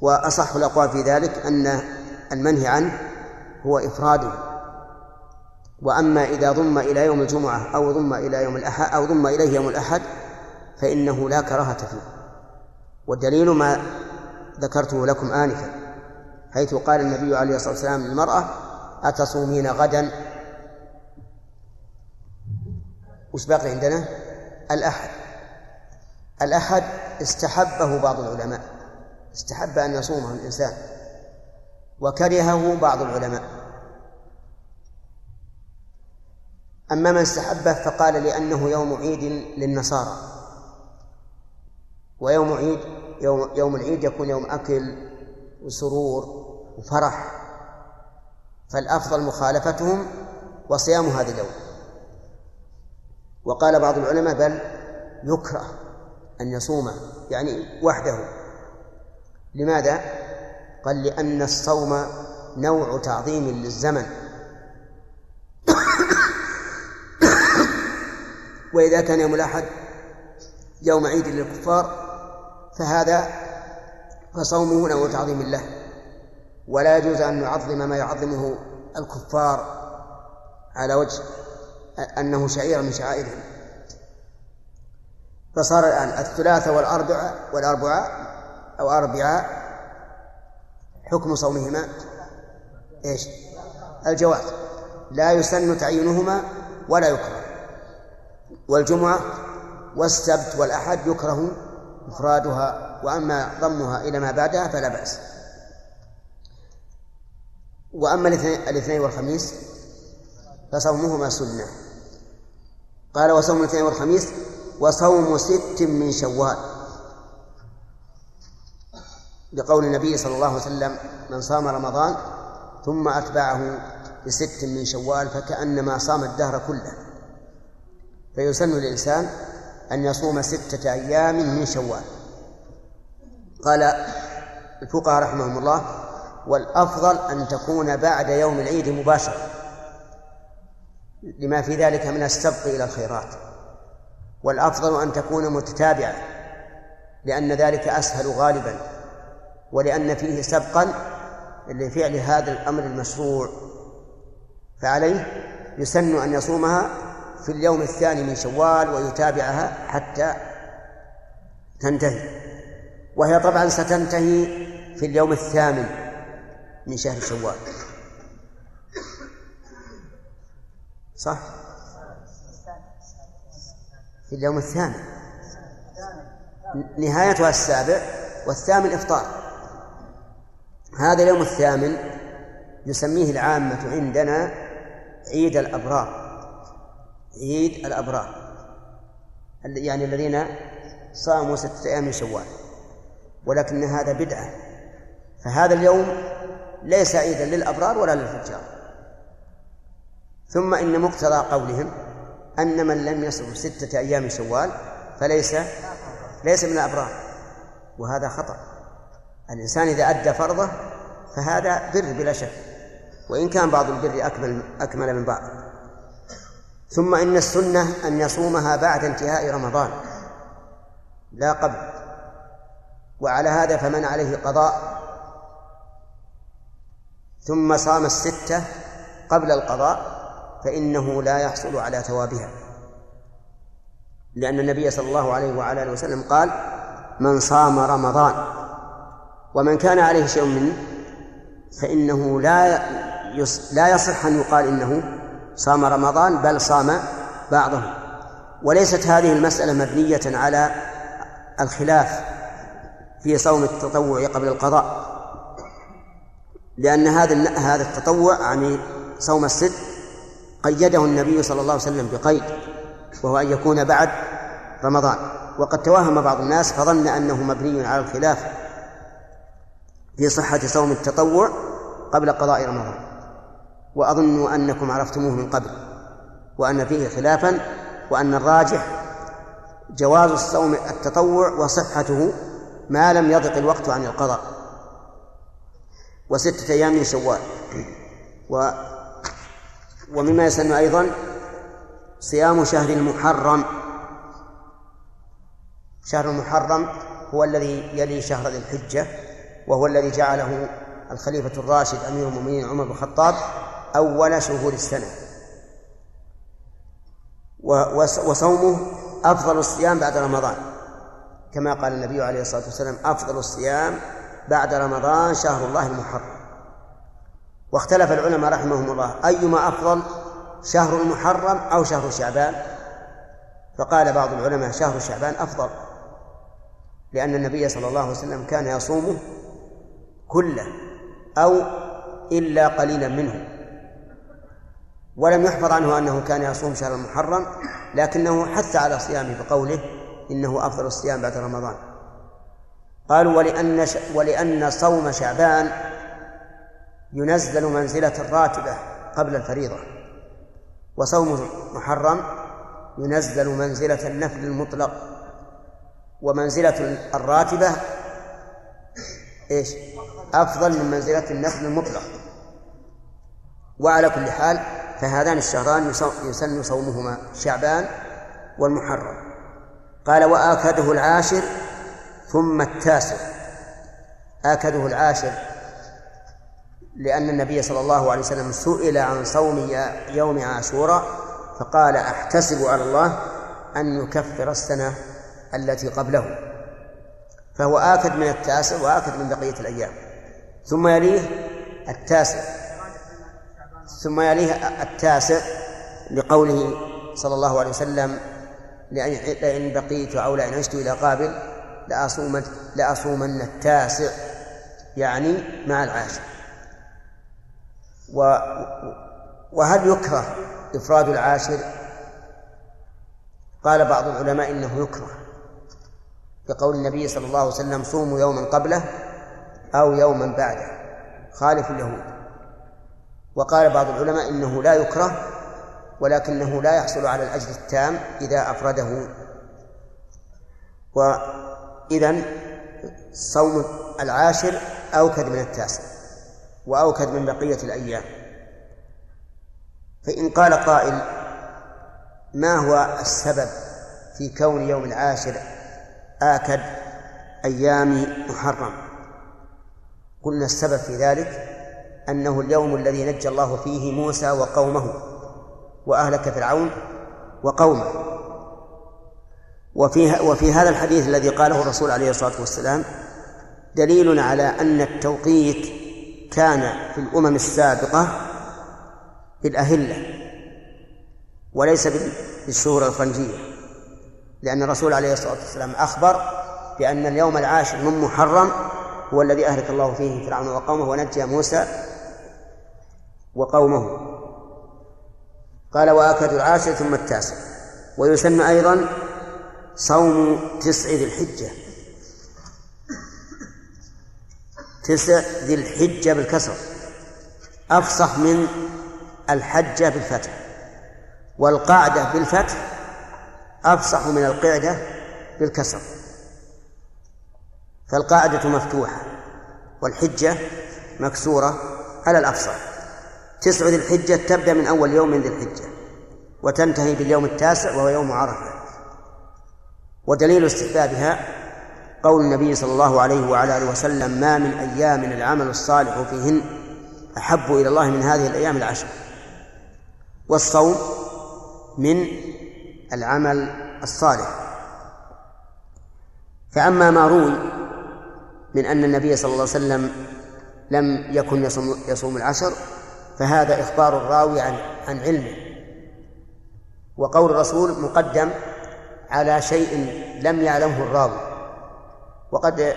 وأصح الأقوال في ذلك أن المنهي عنه هو إفراده. وأما إذا ضم إلى يوم الجمعة أو ضم إلى يوم الأحد أو ضم إليه يوم الأحد فإنه لا كراهة فيه. والدليل ما ذكرته لكم آنفا حيث قال النبي عليه الصلاة والسلام للمرأة أتصومين غدا؟ وش باقي عندنا؟ الأحد. الأحد استحبه بعض العلماء استحب أن يصومه الإنسان وكرهه بعض العلماء. أما من استحبه فقال لأنه يوم عيد للنصارى ويوم عيد يوم, يوم العيد يكون يوم أكل وسرور وفرح فالأفضل مخالفتهم وصيام هذا اليوم. وقال بعض العلماء بل يكره أن يصوم يعني وحده. لماذا؟ قال لأن الصوم نوع تعظيم للزمن. [COUGHS] وإذا كان يوم الأحد يوم عيد للكفار فهذا فصومه نوع تعظيم له. ولا يجوز أن نعظم ما يعظمه الكفار على وجه أنه شعير من شعائرهم. فصار الآن الثلاثة والأربعة والأربعاء أو أربعاء حكم صومهما. إيش؟ الجواز. لا يسن تعيينهما ولا يكره. والجمعة والسبت والأحد يكره إفرادها وأما ضمها إلى ما بعدها فلا بأس. وأما الاثنين والخميس فصومهما سنة. قال وصوم الاثنين والخميس وصوم ست من شوال. لقول النبي صلى الله عليه وسلم من صام رمضان ثم أتبعه بست من شوال فكأنما صام الدهر كله. فيسن للإنسان أن يصوم ستة أيام من شوال. قال الفقهاء رحمهم الله والأفضل أن تكون بعد يوم العيد مباشرة لما في ذلك من السبق إلى الخيرات. والأفضل أن تكون متتابعة لأن ذلك أسهل غالبا ولأن فيه سبقا لفعل هذا الأمر المشروع. فعليه يسن أن يصومها في اليوم الثاني من شوال ويتابعها حتى تنتهي. وهي طبعا ستنتهي في اليوم الثامن من شهر شوال. صح؟ في اليوم الثامن نهايتها السابع والثامن إفطار. هذا اليوم الثامن يسميه العامة عندنا عيد الأبرار. عيد الأبرار. يعني الذين صاموا ستة أيام من شوال. ولكن هذا بدعة. فهذا اليوم ليس عيدا للأبرار ولا للفجار. ثم إن مقتضى قولهم أن من لم يصم ستة أيام شوال فليس ليس من الأبرار. وهذا خطأ. الإنسان إذا أدى فرضه فهذا بر بلا شك. وإن كان بعض البر أكمل أكمل من بعض. ثم إن السنة أن يصومها بعد انتهاء رمضان لا قبل. وعلى هذا فمن عليه قضاء. ثم صام الستة قبل القضاء. فإنه لا يحصل على ثوابها. لأن النبي صلى الله عليه وعلى آله وسلم قال من صام رمضان ومن كان عليه شيء منه فإنه لا لا يصح أن يقال إنه صام رمضان بل صام بعضه وليست هذه المسألة مبنية على الخلاف في صوم التطوع قبل القضاء لأن هذا هذا التطوع يعني صوم الست قيده النبي صلى الله عليه وسلم بقيد وهو أن يكون بعد رمضان. وقد توهم بعض الناس فظن أنه مبني على الخلاف في صحة صوم التطوع قبل قضاء رمضان. وأظن أنكم عرفتموه من قبل وأن فيه خلافا وأن الراجح جواز الصوم التطوع وصحته ما لم يضق الوقت عن القضاء. وستة أيام من شوال. و ومما يسن أيضا صيام شهر المحرم. شهر المحرم هو الذي يلي شهر ذي الحجة وهو الذي جعله الخليفة الراشد أمير المؤمنين عمر بن الخطاب أول شهور السنة. وصومه أفضل الصيام بعد رمضان. كما قال النبي عليه الصلاة والسلام أفضل الصيام بعد رمضان شهر الله المحرم. واختلف العلماء رحمهم الله. أيما أفضل شهر المحرم أو شهر شعبان؟ فقال بعض العلماء شهر شعبان أفضل لأن النبي صلى الله عليه وسلم كان يصومه كله أو إلا قليلا منه. ولم يحفظ عنه أنه كان يصوم شهر المحرم لكنه حث على صيامه بقوله إنه أفضل الصيام بعد رمضان. قالوا ولأن. ولأن صوم شعبان ينزل منزلة الراتبة قبل الفريضة. وصوم محرم ينزل منزلة النفل المطلق. ومنزلة الراتبة إيش؟ أفضل من منزلة النفل المطلق. وعلى كل حال فهذان الشهران يسن صومهما شعبان والمحرم. قال وآكده العاشر ثم التاسع. آكده العاشر لأن النبي صلى الله عليه وسلم سئل عن صوم يوم عاشوراء فقال أحتسب على الله أن يكفر السنة التي قبله. فهو آكد من التاسع وآكد من بقية الأيام. ثم يليه التاسع. ثم يليه التاسع لقوله صلى الله عليه وسلم لئن بقيت أو لئن عشت إلى قابل لأصومن لأصومن التاسع يعني مع العاشر. و وهل يكره إفراد العاشر؟ قال بعض العلماء إنه يكره بقول النبي صلى الله عليه وسلم صوموا يوما قبله أو يوما بعده خالف اليهود. وقال بعض العلماء إنه لا يكره ولكنه لا يحصل على الأجر التام إذا أفرده. وإذا صوم العاشر أوكد من التاسع. وأوكد من بقية الأيام. فإن قال قائل ما هو السبب في كون يوم العاشر آكد أيام محرم؟ قلنا السبب في ذلك أنه اليوم الذي نجى الله فيه موسى وقومه وأهلك فرعون وقومه. وفي وفي هذا الحديث الذي قاله الرسول عليه الصلاة والسلام دليل على أن التوقيت كان في الأمم السابقة بالأهلة وليس بالشهور الفرنجية لأن الرسول عليه الصلاة والسلام أخبر بأن اليوم العاشر من محرم هو الذي أهلك الله فيه فرعون وقومه ونجى موسى وقومه. قال وآكد العاشر ثم التاسع ويسن أيضا صوم تسع ذي الحجة. تسع ذي الحجة بالكسر أفصح من الحجة بالفتح والقعدة بالفتح أفصح من القعدة بالكسر. فالقاعدة مفتوحة والحجة مكسورة على الأفصح. تسع ذي الحجة تبدأ من أول يوم من ذي الحجة وتنتهي باليوم التاسع وهو يوم عرفة. ودليل استحبابها قول النبي صلى الله عليه وعلى آله وسلم ما من أيام العمل الصالح فيهن أحب إلى الله من هذه الأيام العشر. والصوم من العمل الصالح. فأما ما روي من أن النبي صلى الله عليه وسلم لم يكن يصوم, يصوم العشر فهذا إخبار الراوي عن عن علمه. وقول الرسول مقدم على شيء لم يعلمه الراوي. وقد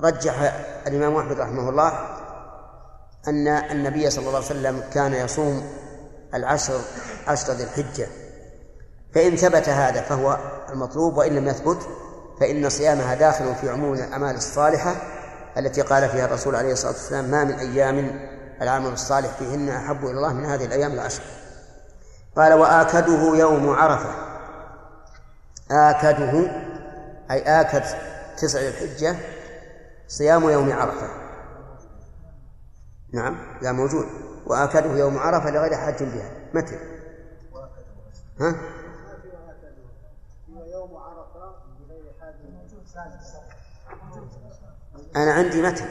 رجح الإمام أحمد رحمه الله أن النبي صلى الله عليه وسلم كان يصوم العشر عشر ذي الحجة. فإن ثبت هذا فهو المطلوب وإن لم يثبت فإن صيامها داخل في عموم الأعمال الصالحة التي قال فيها الرسول عليه الصلاة والسلام ما من أيام العمل الصالح فيهن أحب إلى الله من هذه الأيام العشر. قال وآكده يوم عرفة. آكده أي آكد تسع الحجة صيام يوم عرفة. نعم لا موجود. وآكده يوم عرفة لغير حاج بها. متى؟ ها؟ أنا عندي متى.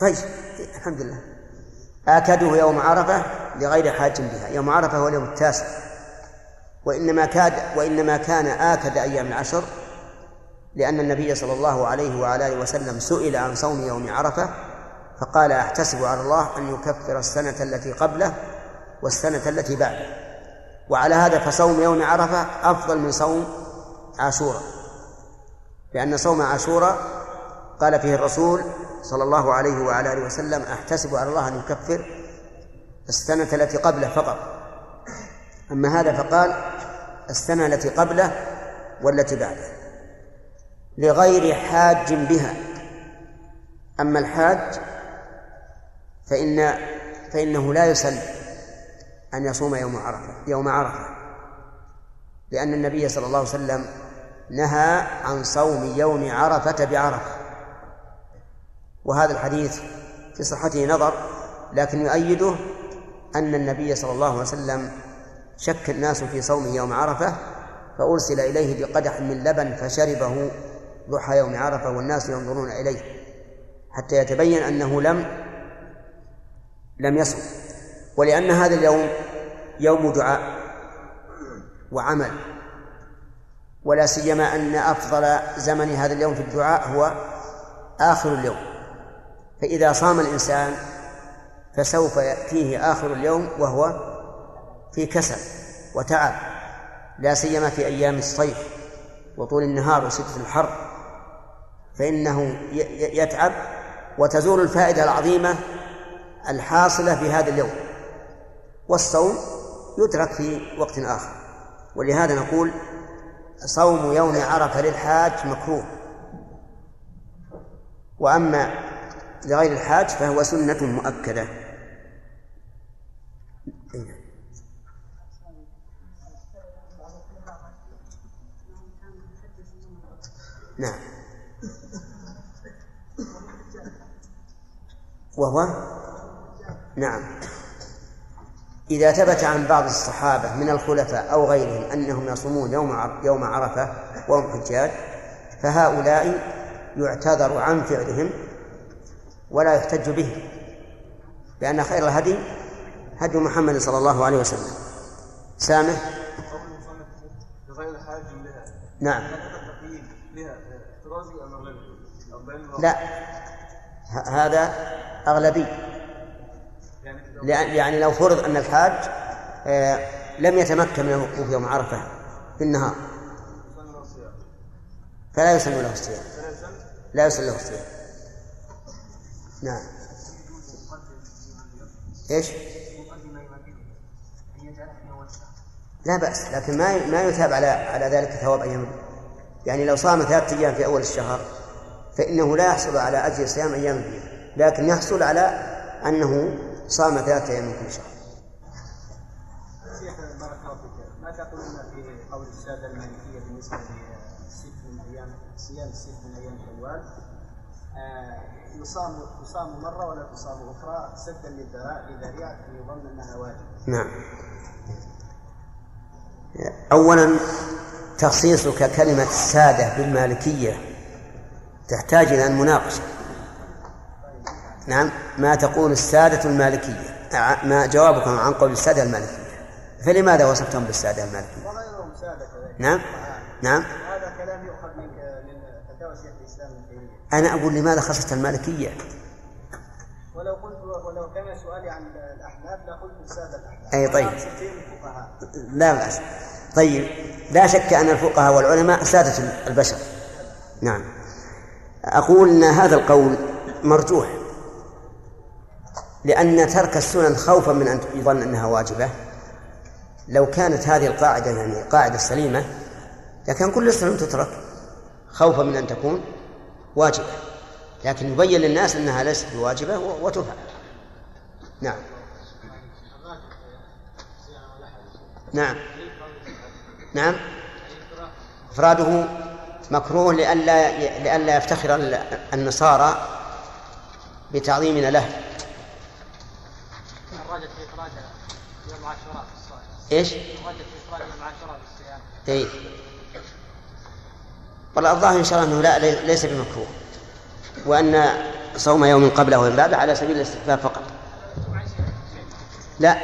طيب الحمد لله. آكده يوم عرفة لغير حاج بها. يوم عرفة هو اليوم التاسع. وإنما كاد وإنما كان آكد أيام العشر لأن النبي صلى الله عليه وعلى آله وسلم سئل عن صوم يوم عرفة فقال أحتسب على الله أن يكفر السنة التي قبله والسنة التي بعده. وعلى هذا فصوم يوم عرفة أفضل من صوم عاشوراء. لأن صوم عاشوراء قال فيه الرسول صلى الله عليه وعلى آله وسلم أحتسب على الله أن يكفر السنة التي قبله فقط. أما هذا فقال السنة التي قبله والتي بعده لغير حاج بها. أما الحاج فإن فإنه لا يسن أن يصوم يوم عرفة يوم عرفة لأن النبي صلى الله عليه وسلم نهى عن صوم يوم عرفة بعرفة. وهذا الحديث في صحته نظر لكن يؤيده أن النبي صلى الله عليه وسلم شك الناس في صوم يوم عرفة فأرسل إليه بقدح من لبن فشربه ضحى يوم عرفة والناس ينظرون إليه حتى يتبين أنه لم لم يصم. ولأن هذا اليوم يوم دعاء وعمل. ولا سيما أن أفضل زمن هذا اليوم في الدعاء هو آخر اليوم. فإذا صام الإنسان فسوف يأتيه آخر اليوم وهو في كسل وتعب لا سيما في أيام الصيف وطول النهار وشدة الحر فإنه يتعب وتزول الفائدة العظيمة الحاصلة في هذا اليوم. والصوم يترك في وقت آخر. ولهذا نقول صوم يوم عرفة للحاج مكروه. وأما لغير الحاج فهو سنة مؤكدة. نعم. وهو؟ نعم. إذا ثبت عن بعض الصحابة من الخلفاء أو غيرهم أنهم يصومون يوم يوم عرفة وهم حجاج فهؤلاء يعتذر عن فعلهم ولا يحتج به لأن خير الهدي هدي محمد صلى الله عليه وسلم. سامح؟ نعم لها احترازي أم أغلبي لا. هذا أغلبي. يعني لو فرض أن الحاج آه، لم يتمكن من الوقوف يوم عرفة في النهار فلا يسن له الصيام. لا يسن له الصيام. نعم. إيش؟ لا بأس لكن ما ما يثاب على على ذلك ثواب أيام. يعني لو صام ثلاثة أيام في أول الشهر فإنه لا يحصل على أجر صيام أيام البيض لكن يحصل على أنه صام ثلاثة أيام من كل شهر. شيخ بارك الله فيك. ما تقولون في قول السادة المالكية بالنسبة للست من أيام صيام الست من أيام شوال آه، يصام يصام مرة ولا تصام أخرى؟ سدا للذريعة يظن أنها واجب نعم. أولا تخصيصك كلمة السادة بالمالكية تحتاج إلى المناقشة نعم ما تقول السادة المالكية ما جوابكم عن قول السادة المالكية. فلماذا وصفتهم بالسادة المالكية؟ وغيرهم سادة كذلك. نعم نعم. هذا كلام يؤخذ من من فتاوى شيخ الإسلام ابن تيمية. أنا أقول لماذا خصت المالكية؟ ولو قلت ولو كان سؤالي عن الأحناف لقلت السادة الأحناف. أي طيب. لا بأس. طيب لا شك أن الفقهاء والعلماء سادة البشر. نعم. أقول أن هذا القول مرجوح لأن ترك السنن خوفا من أن يظن أنها واجبة. لو كانت هذه القاعدة يعني قاعدة سليمة لكان كل السنن تترك خوفا من أن تكون واجبة. لكن يبين للناس أنها ليست بواجبة وتفعل نعم. نعم. نعم. إفراده مكروه لئلا لئلا يفتخر ال- النصارى بتعظيمنا له. إيش؟ اي والله الظاهر إن شاء الله أنه لا لي- ليس بمكروه. وأن صوم يوم قبله ويوم بعده على سبيل الاستحباب فقط. لا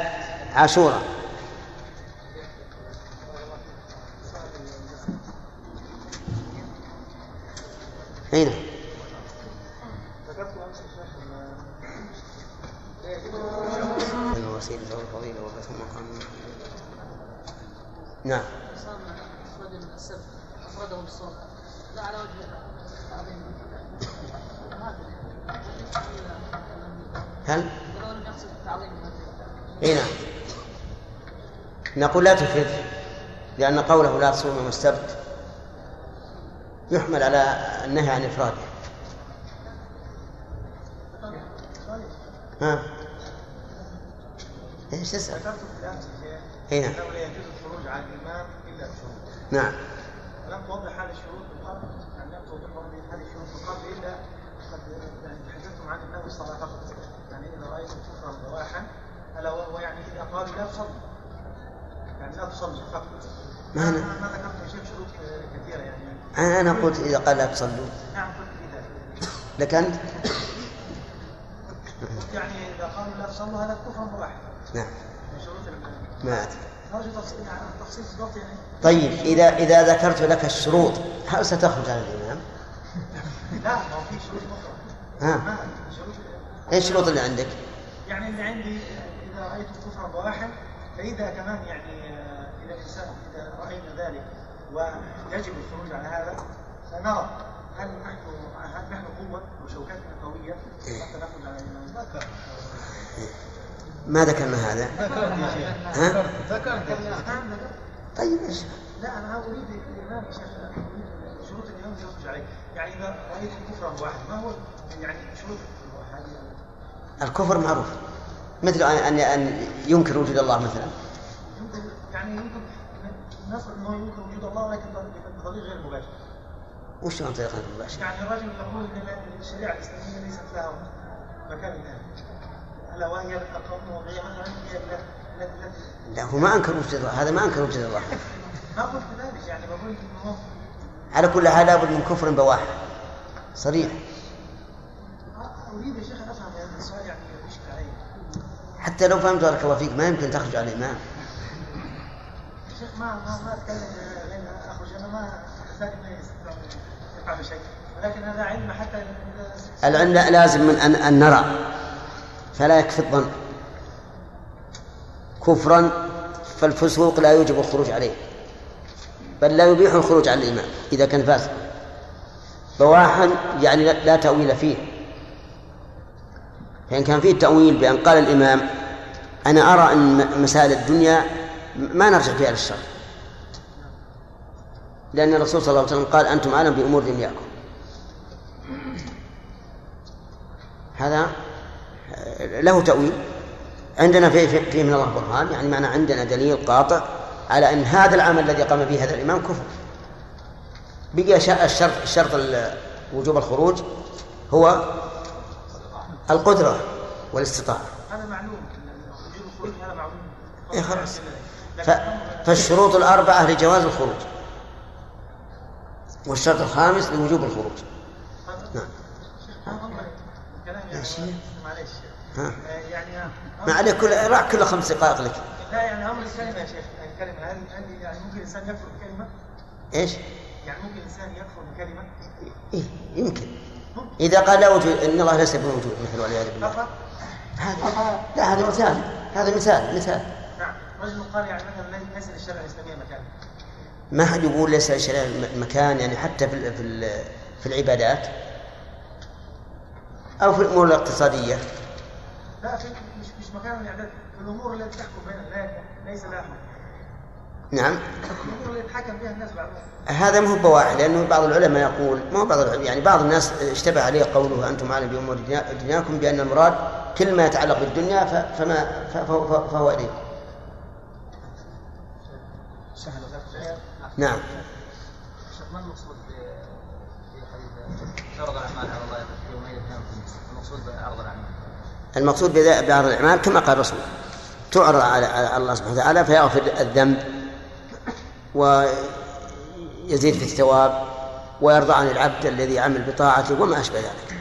عاشوراء. نعم والفضيلة والبث مقام نعم. أفرده لا على وجه التعظيم هل؟ ولو يقصد التعظيم اي نعم. نقول لا تفرد لأن قوله لا تصوم يوم السبت يحمل على النهي عن إفراده. ها؟ إيش تسأل؟ ذكرت في إي نعم. انه لا يجوز الخروج عن الامام الا بشروط نعم. لم توضح هذه الشروط من قبل يعني لم توضح هذه الشروط من قبل الا قد تحدثتم عن انه الصلاه فقط يعني اذا رايتم كفرا بواحا الا وهو يعني اذا قالوا لا تصلي يعني لا تصلي فقط ما ذكرت يا شيخ شروط كثيره يعني أنا أنا قلت إذا قال لا تصلوا. نعم لك أنت؟ يعني إذا قالوا لا تصلوا هذا كفر بواحا نعم. ما أدري. يعني يعني. طيب إذا إذا ذكرت لك الشروط هل ستخرج على الإمام؟ لا ما في شروط أخرى. ها. ما شروط. إيش الشروط اللي عندك؟ يعني اللي عندي إذا رأيت كفرا بواحا فإذا كمان يعني آه، إذا الانسان إذا رأينا ذلك ويجب الخروج على هذا فنرى هل نحن هل نحن قوة وشوكتنا قوية؟ حتى نخرج على ما ذكرنا هذا؟ ها؟ نعم ذكر طيب إيش؟ لا أنا أريد الإمام شروط الامام يخرج عليه. يعني إذا رأيت كفرا بواحد ما هو يعني شروط هذه؟ الكفر معروف. مثل أن أن أن ينكر وجود الله مثلا. يمكن يعني يمكن نفرض انه ينكر وجود الله ولكن بطريق غير مباشر. وش عن طريقة المباشرة؟ يعني الرجل يقول إن الشريعة الإسلامية ليست لها مكان ألا وهي الوضعيه مثلا هي لا هو ما أنكر وجود الله هذا ما أنكر وجود الله. [LAUGHS] ما قلت ذلك يعني بقول انه على كل حال لابد من كفر بواح صريح. أريد يا شيخ أن أفهم يعني السؤال يعني يشكل علي. حتى لو فهمت بارك الله فيك ما يمكن تخرج على الإمام ما ما ما أتكلم لين اخرج أنا ما يستطيع أن يفعل شيء. ولكن هذا علم حتى العلم لا- لازم من أن, أن نرى. فلا يكفي الظن. كفرا فالفسوق لا يوجب الخروج عليه. بل لا يبيح الخروج على الإمام إذا كان فاسق. بواحا يعني لا, لا تأويل فيه. فإن كان فيه تأويل بأن قال الإمام أنا أرى أن مسائل الدنيا ما نرجع فيها للشر لأن الرسول صلى الله عليه وسلم قال أنتم أعلم بأمور دنياكم. هذا له تأويل. عندنا فيه, فيه فيه من الله برهان يعني معنى عندنا دليل قاطع على أن هذا العمل الذي قام به هذا الإمام كفر. بقي الشرط الشرط ال- وجوب الخروج هو القدرة والاستطاعة. هذا معلوم. وجوب الخروج هذا معلوم. إيه خلاص. فالشروط الأربعة لجواز الخروج. والشرط الخامس لوجوب الخروج. نعم. معلش ها. آه، يعني ما عليك كل راح كل خمس دقائق لك. لا يعني أمر الكلمة يا شيخ الكلمة. هل هل يعني ممكن الإنسان يكفر بكلمه؟ إيش؟ يعني ممكن الإنسان يكفر بكلمه؟ إيه يمكن. إذا قال لا وجود إن الله ليس بموجود مثل والعياذ بالله فقط هذا لا هذا مثال هذا مثال مثال. رجل قال يعني مثلا ليس للشريعه الإسلامية مكان؟ ما حد يقول ليس للشريعة مكان يعني حتى في في في العبادات أو في الأمور الاقتصادية. لا في مش مش مكان الاعداد في الأمور التي تحكم بين ليس لها حكم نعم. الأمور اللي يتحكم فيها الناس بعضهم. هذا ما هو بواحد لأنه بعض العلماء يقول ما هو بعض العلماء يعني بعض الناس اشتبه عليه قوله أنتم أعلم بأمور دنيا- دنياكم بأن المراد كل ما يتعلق بالدنيا فما فهو, فهو نعم ما المقصود في حديث عرض الاعمال على الله يومئذ كان المقصود بعرض الاعمال المقصود بعرض الأعمال كما قال الرسول تعرض على الله سبحانه وتعالى فيغفر الذنب ويزيد في الثواب ويرضى عن العبد الذي عمل بطاعته وما أشبه ذلك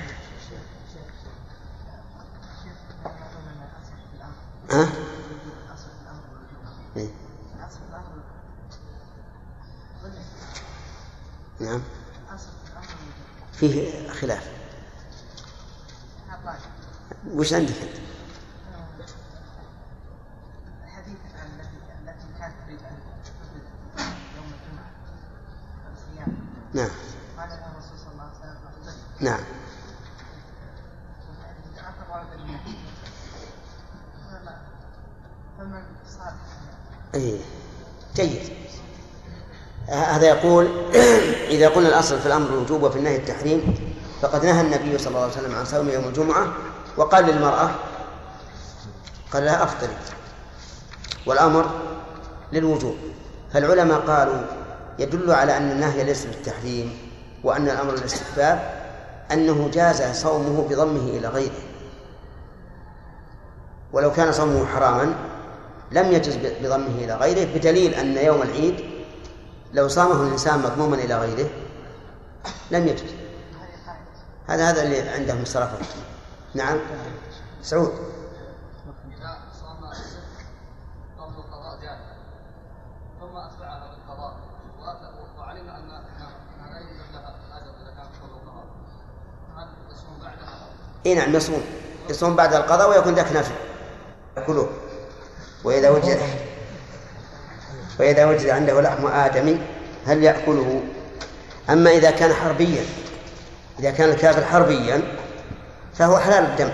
ها؟ إيه. نعم. فيه خلاف. وش عندك أنت؟ التي كانت تريد ان يوم الجمعه الصيام نعم. قال لها الرسول صلى الله عليه وسلم نعم. فمن صالح أي جيد. هذا يقول [CLEARS THROAT] إذا قلنا الأصل في الأمر الوجوب وفي النهي التحريم فقد نهى النبي صلى الله عليه وسلم عن صوم يوم الجمعة وقال للمرأة قال لها أفطري. والأمر للوجوب. فالعلماء قالوا يدل على أن النهي ليس بالتحريم وأن الأمر الاستحباب أنه جاز صومه بضمه إلى غيره. ولو كان صومه حراما لم يجز بضمه إلى غيره بدليل أن يوم العيد لو صامه الإنسان مضموما إلى غيره لم يجز هذا هذا اللي عندهم الصرافة نعم. سعود؟ إي نعم يصوم. يصوم بعد القضاء ويكون ذاك نافل يأكله وإذا وجد وإذا وجد عنده لحم آدمي هل يأكله؟ أما إذا كان حربيا إذا كان الكافر حربيا فهو حلال الدم.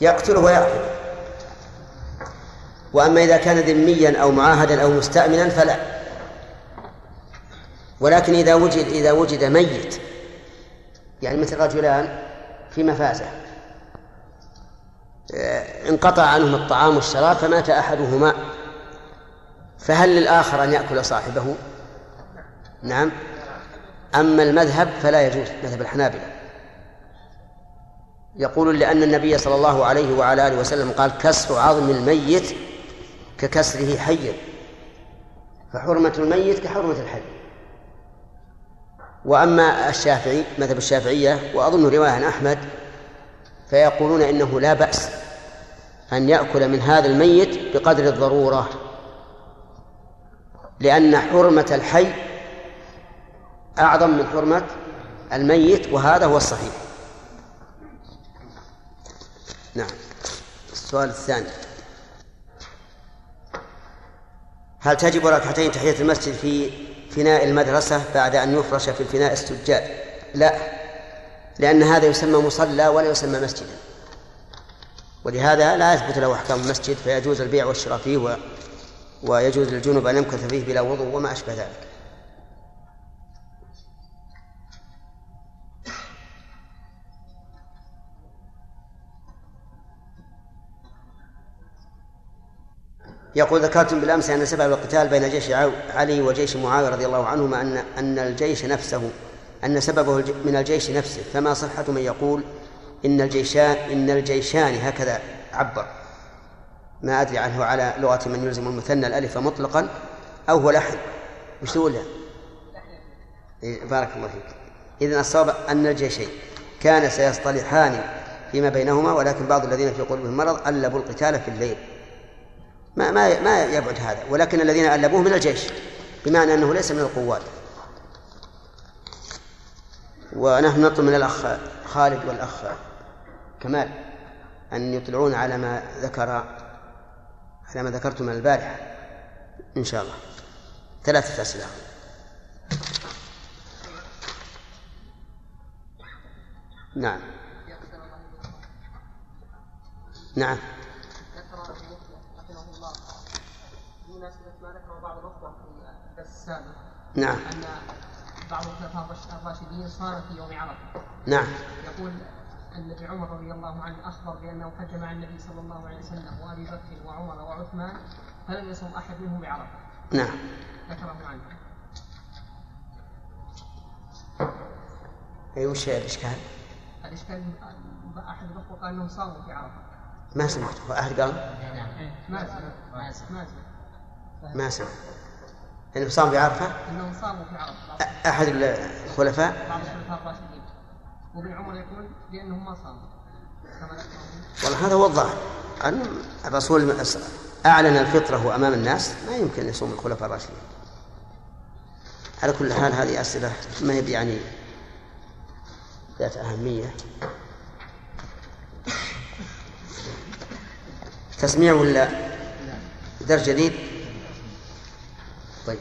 يقتله ويأكل وأما إذا كان ذميا أو معاهدا أو مستأمنا فلا. ولكن إذا وجد إذا وجد ميت يعني مثل رجلان في مفازة آه، انقطع عنهم الطعام والشراب فمات أحدهما. فهل للآخر أن يأكل صاحبه؟ نعم. أما المذهب فلا يجوز مذهب الحنابلة. يقول لأن النبي صلى الله عليه وعلى آله وسلم قال كسر عظم الميت ككسره حيا فحرمة الميت كحرمة الحي. وأما الشافعي مذهب الشافعية وأظن رواية عن أحمد فيقولون إنه لا بأس أن يأكل من هذا الميت بقدر الضرورة. لأن حرمة الحي أعظم من حرمة الميت وهذا هو الصحيح. نعم. السؤال الثاني. هل تجب ركعتين تحية المسجد في فناء المدرسة بعد أن يفرش في الفناء السجاد؟ لا لأن هذا يسمى مصلى ولا يسمى مسجدا. ولهذا لا يثبت له أحكام المسجد فيجوز البيع والشراء فيه. ويجوز للجنب أن يمكث فيه بلا وضوء وما أشبه ذلك. يقول ذكرتم بالأمس أن سبب القتال بين جيش علي وجيش معاوية رضي الله عنهما ان أن الجيش نفسه أن سببه من الجيش نفسه. فما صحة من يقول إن الجيشان إن الجيشان هكذا عبر. ما أدري عنه على لغة من يلزم المثنى الألف مطلقا أو هو لحن. وش تقول؟ إيه، بارك الله فيك. اذا الصواب أن الجيشين كان سيصطلحان فيما بينهما ولكن بعض الذين في قلوبهم مرض ألبوا القتال في الليل. ما ما ما يبعد هذا. ولكن الذين ألبوه من الجيش بمعنى أنه ليس من القوات. ونحن نطلب من الأخ خالد والأخ كمال أن يطلعون على ما ذكر على ما ذكرتم من البارحة إن شاء الله. ثلاثة أسئلة. نعم. نعم. ذكر رحمه الله بمناسبة ما ذكره بعض الأخوة في الدرس السابق نعم. أن بعض الخلفاء الراشدين صام في يوم عرفة. نعم. يقول أن عمر رضي الله عنه أخبر بأنه حج مع النبي صلى الله عليه وسلم وأبي بكر وعمر وعثمان فلم يصم أحد منهم بعرفة. نعم. ذكره عنه أي وش الإشكال؟ الإشكال أحد الأخوة قال أنهم صاموا في عرفة. ما سمعت. أحد قال؟ ما سمعت. ما سمعت. ما سمعت. أنه صام بعرفة أنهم صاموا في عرفة. أحد الخلفاء؟ بعض الخلفاء الراشدين. وابن عمر يقول بأنهم ما ذكره والله هذا هو الظاهر أن الرسول أعلن الفطرة أمام الناس ما يمكن يصوم الخلفاء الراشدين. على كل حال هذه أسئلة ما هي يعني ذات أهمية. تسميع ولا درس جديد؟ طيب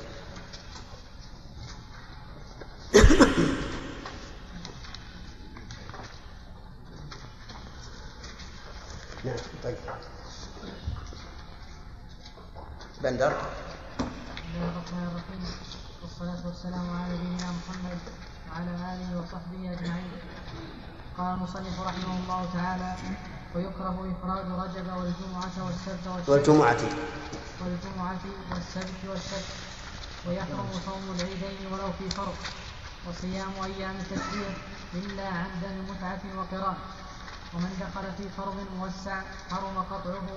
نعم طيب بندر بسم الله الرحمن الرحيم والصلاة والسلام على نبينا محمد وعلى آله وصحبه أجمعين قال المصنف رحمه الله تعالى ويكره إفراد رجب والجمعة والسبت والشك والجمعة. والجمعة والسبت والشك ويحرم صوم العيدين ولو في فرض وصيام أيام التشريق إلا عن دم متعة وقران ومن دخل في فرض موسع حرم قطعه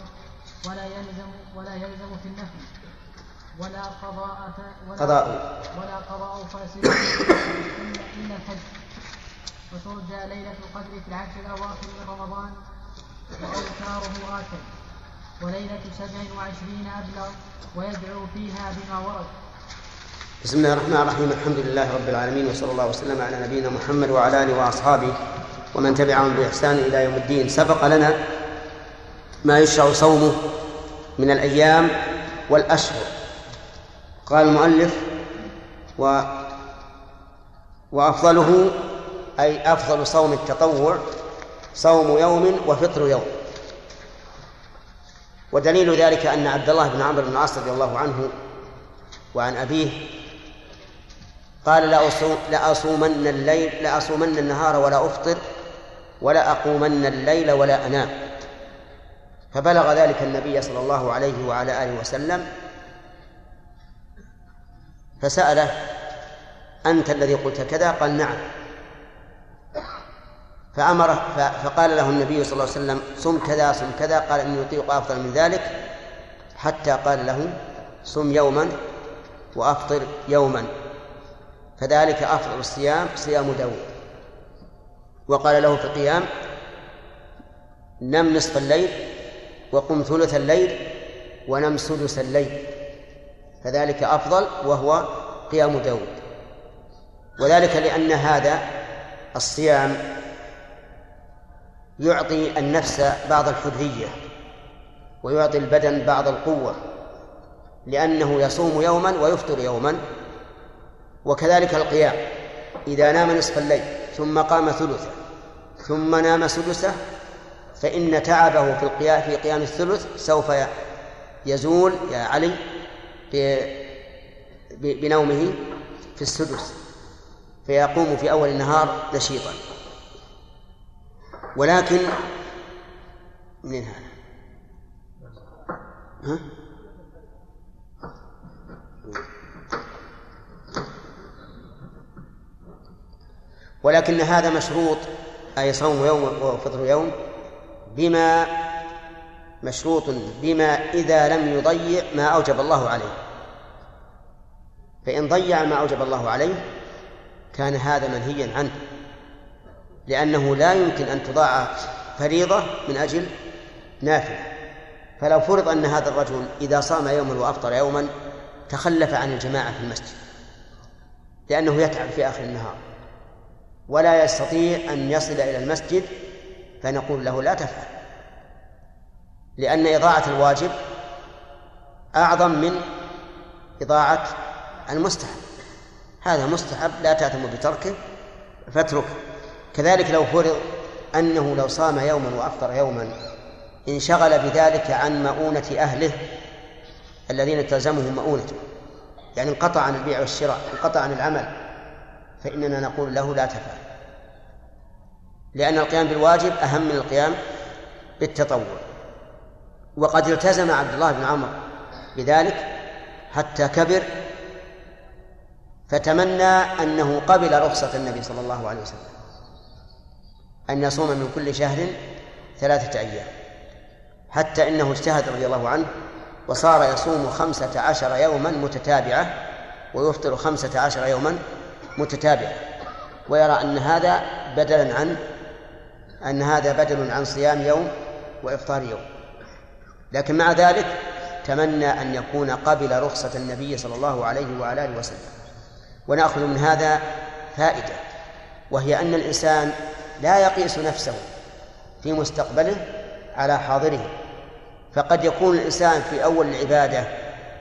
ولا يلزم ولا يلزم في النفل ولا قضاء ولا قضاء. ولا قضاء فاسد. إلا الحج. وترجى ليلة القدر في العشر الأواخر من رمضان. وأوتاره آكل وليلة سبع وعشرين أبلغ ويدعو فيها بما ورد. بسم الله الرحمن الرحيم. الحمد لله رب العالمين وصلى الله وسلم على نبينا محمد وعلى آله وأصحابه ومن تبعهم بإحسان إلى يوم الدين. سبق لنا ما يشرع صومه من الأيام والأشهر. قال المؤلف و وأفضله أي أفضل صوم التطوع صوم يوم وفطر يوم. ودليل ذلك أن عبد الله بن عمرو بن العاص رضي الله عنه وعن أبيه قال لأصوم لأصومن الليل لأصومن النهار ولا أفطر ولا أقومن الليل ولا أنام. فبلغ ذلك النبي صلى الله عليه وعلى آله وسلم فسأله أنت الذي قلت كذا؟ قال نعم. فأمره فقال له النبي صلى الله عليه وسلم صم كذا صم كذا. قال إني أطيق أفضل من ذلك. حتى قال له صم يوما وأفطر يوما. فذلك أفضل الصيام صيام داود وقال له في القيام نم نصف الليل وقم ثلث الليل ونم سدس الليل. فذلك أفضل وهو قيام داود وذلك لأن هذا الصيام يعطي النفس بعض الحرية ويعطي البدن بعض القوة لأنه يصوم يوما ويفطر يوما وكذلك القيام. إذا نام نصف الليل ثم قام ثلثه ثم نام سدسه فإن تعبه في القيام في قيام الثلث سوف يزول يا علي بنومه في السدس فيقوم في أول النهار نشيطا. ولكن منين هذا؟ ها؟ ولكن هذا مشروط أي صوم يوم وفطر يوم بما مشروط بما إذا لم يضيع ما أوجب الله عليه فإن ضيع ما أوجب الله عليه كان هذا منهيا عنه لأنه لا يمكن أن تضاع فريضة من أجل نافلة فلو فرض أن هذا الرجل إذا صام يوما وأفطر يوما تخلف عن الجماعة في المسجد لأنه يتعب في آخر النهار ولا يستطيع أن يصل إلى المسجد فنقول له لا تفعل. لأن إضاعة الواجب أعظم من إضاعة المستحب. هذا مستحب لا تأتم بتركه فاتركه. كذلك لو فرض أنه لو صام يوما وأفطر يوما انشغل بذلك عن مؤونة أهله الذين تلزمهم مؤونته. يعني انقطع عن البيع والشراء انقطع عن العمل فإننا نقول له لا تفعل. لأن القيام بالواجب أهم من القيام بالتطوع. وقد التزم عبد الله بن عمرو بذلك حتى كبر فتمنى أنه قبل رخصة النبي صلى الله عليه وسلم. أن يصوم من كل شهر ثلاثة أيام حتى إنه اجتهد رضي الله عنه وصار يصوم خمسة عشر يوما متتابعة ويفطر خمسة عشر يوما متتابعة. ويرى أن هذا بدلا عن أن هذا بدل عن صيام يوم وإفطار يوم. لكن مع ذلك تمنى أن يكون قبل رخصة النبي صلى الله عليه وعلى آله وسلم. ونأخذ من هذا فائدة وهي أن الإنسان لا يقيس نفسه في مستقبله على حاضره فقد يكون الإنسان في أول العبادة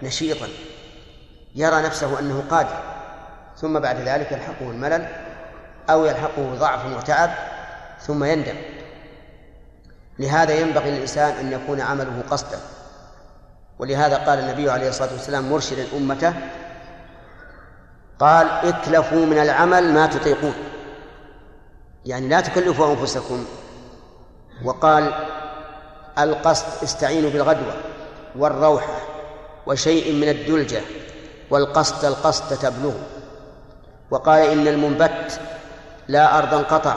نشيطا يرى نفسه أنه قادر ثم بعد ذلك يلحقه الملل أو يلحقه ضعف وتعب ثم يندم. لهذا ينبغي للإنسان أن يكون عمله قصدا. ولهذا قال النبي عليه الصلاة والسلام مرشدا أمته قال اكلفوا من العمل ما تطيقون. يعني لا تكلفوا أنفسكم. وقال القصد استعينوا بالغدوة والروحة وشيء من الدلجة والقصد القصد تبلغ وقال إن المنبت لا أرضا قطع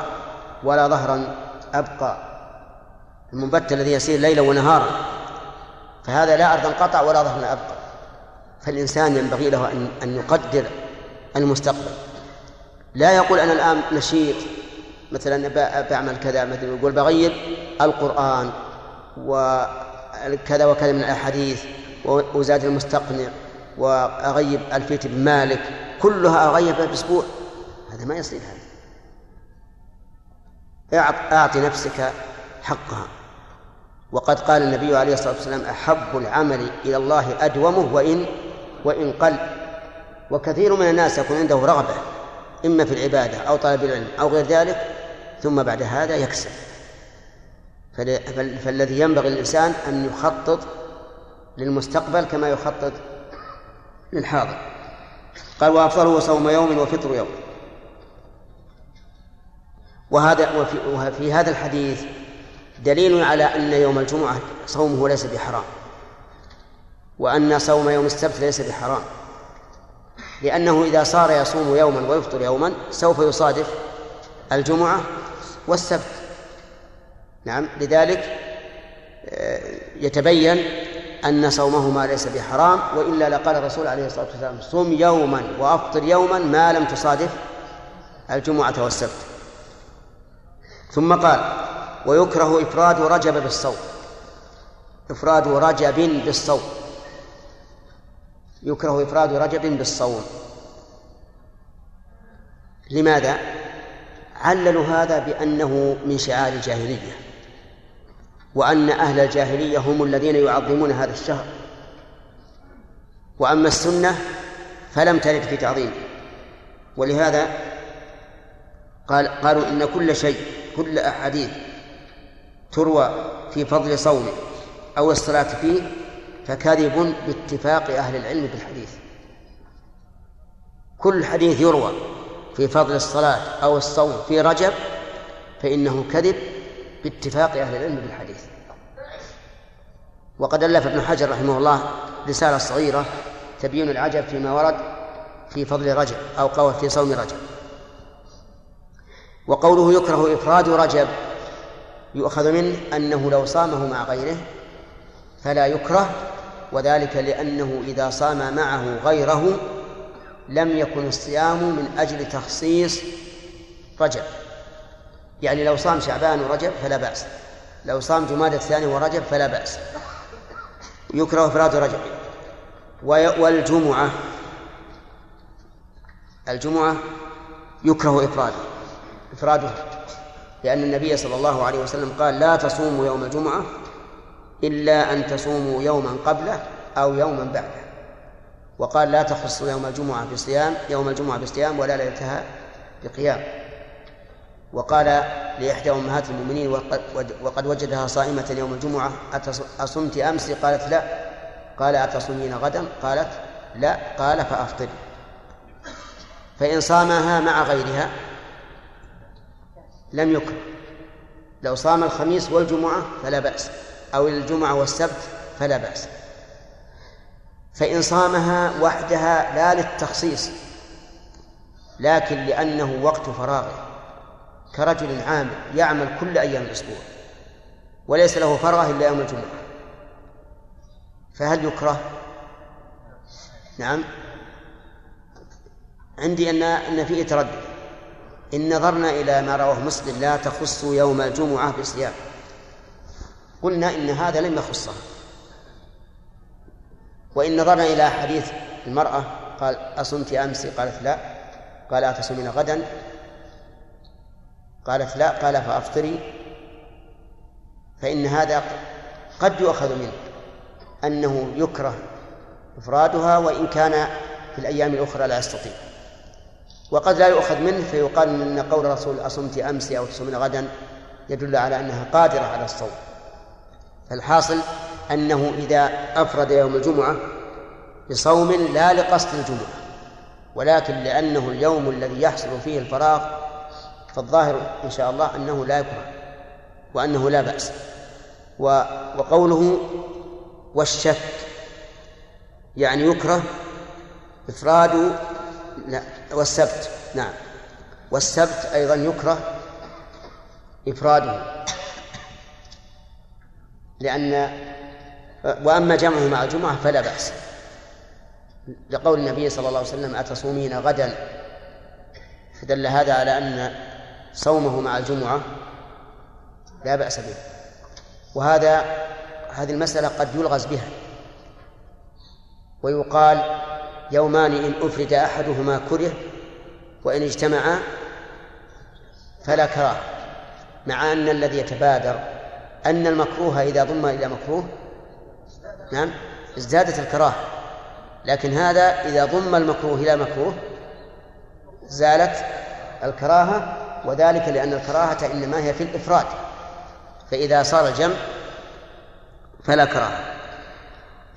ولا ظهرا أبقى. المنبت الذي يسير ليلا ونهارا فهذا لا أرضا قطع ولا ظهرا أبقى. فالإنسان ينبغي له أن أن يقدر المستقبل. لا يقول أنا الآن نشيط مثلا بعمل كذا مثلا يقول بغير القرآن وكذا وكذا من الأحاديث وزاد المستقنع وأغيب ألفية بن مالك كلها أغيبها بأسبوع هذا ما يصير هذا. أعط نفسك حقها. وقد قال النبي عليه الصلاة والسلام أحب العمل إلى الله أدومه وإن وإن قل. وكثير من الناس يكون عنده رغبة إما في العبادة أو طلب العلم أو غير ذلك ثم بعد هذا يكسل فالذي ينبغي للإنسان أن يخطط للمستقبل كما يخطط للحاضر. قال وأفضله صوم يوم وفطر يوم. وهذا وفي, وفي هذا الحديث دليل على أن يوم الجمعة صومه ليس بحرام وأن صوم يوم السبت ليس بحرام. لأنه إذا صار يصوم يوما ويفطر يوما سوف يصادف الجمعة والسبت. نعم لذلك آه، يتبين أن صومهما ليس بحرام وإلا لقال الرسول عليه الصلاة والسلام صم يوما وأفطر يوما ما لم تصادف الجمعة والسبت. ثم قال ويكره إفراد رجب بالصوم. إفراد رجب بالصوم. يكره إفراد رجب بالصوم. لماذا؟ عللوا هذا بأنه من شعار الجاهلية وأن أهل الجاهلية هم الذين يعظمون هذا الشهر. وأما السنة فلم ترد في تعظيمه ولهذا قال قالوا إن كل شيء كل أحاديث تروى في فضل صومه أو الصلاة فيه فكذب باتفاق أهل العلم بالحديث. كل حديث يروى. في فضل الصلاة أو الصوم في رجب فإنه كذب باتفاق أهل العلم بالحديث. وقد ألف ابن حجر رحمه الله رسالة صغيرة تبين العجب فيما ورد في فضل رجب أو قول في صوم رجب. وقوله يكره إفراد رجب يؤخذ منه أنه لو صامه مع غيره فلا يكره وذلك لأنه إذا صام معه غيره لم يكن الصيام من أجل تخصيص رجب. يعني لو صام شعبان ورجب فلا بأس. لو صام جماد الثاني ورجب فلا بأس. يكره إفراد رجب. والجمعة الجمعة يكره إفراده. إفرادها لأن النبي صلى الله عليه وسلم قال لا تصوموا يوم الجمعة إلا أن تصوموا يوما قبله أو يوما بعده. وقال لا تخصوا يوم الجمعة بصيام يوم الجمعة بصيام ولا ليلتها بقيام وقال لإحدى أمهات المؤمنين وقد, وجدها صائمة يوم الجمعة أصمت أمس قالت لا. قال أتصومين غدا؟ قالت لا. قال فأفطر. فإن صامها مع غيرها لم يكره لو صام الخميس والجمعة فلا بأس أو الجمعة والسبت فلا بأس. فإن صامها وحدها لا للتخصيص لكن لأنه وقت فراغه. كرجل عامل يعمل كل أيام الأسبوع وليس له فراغ إلا يوم الجمعة. فهل يكره؟ نعم. عندي أن أن فيه تردد. إن نظرنا إلى ما رواه مسلم لا تخص يوم الجمعة بصيام. قلنا إن هذا لم يخصها وإن نظرنا إلى حديث المرأة قال أصمت أمس؟ قالت لا. قال أتصومين غدا؟ قالت لا. قال فأفطري. فإن هذا قد يؤخذ منه أنه يكره إفرادها وإن كان في الأيام الأخرى لا يستطيع. وقد لا يؤخذ منه فيقال إن قول الرسول أصمت أمس أو تصومين غدا يدل على أنها قادرة على الصوم. فالحاصل أنه إذا أفرد يوم الجمعة بصوم لا لقصد الجمعة ولكن لأنه اليوم الذي يحصل فيه الفراغ فالظاهر إن شاء الله أنه لا يكره وأنه لا بأس. و وقوله والشك يعني يكره إفراد لا والسبت نعم. والسبت أيضا يكره إفراده لأن وأما جمعه مع الجمعة فلا بأس. لقول النبي صلى الله عليه وسلم أتصومين غدا؟ فدل هذا على أن صومه مع الجمعة لا بأس به. وهذا هذه المسألة قد يلغز بها. ويقال يومان إن أفرد أحدهما كره وإن اجتمعا فلا كراهة مع أن الذي يتبادر أن المكروه إذا ضم إلى مكروه نعم ازدادت الكراهة. لكن هذا إذا ضم المكروه إلى مكروه زالت الكراهة وذلك لأن الكراهة إنما هي في الإفراد. فإذا صار الجمع فلا كراهة.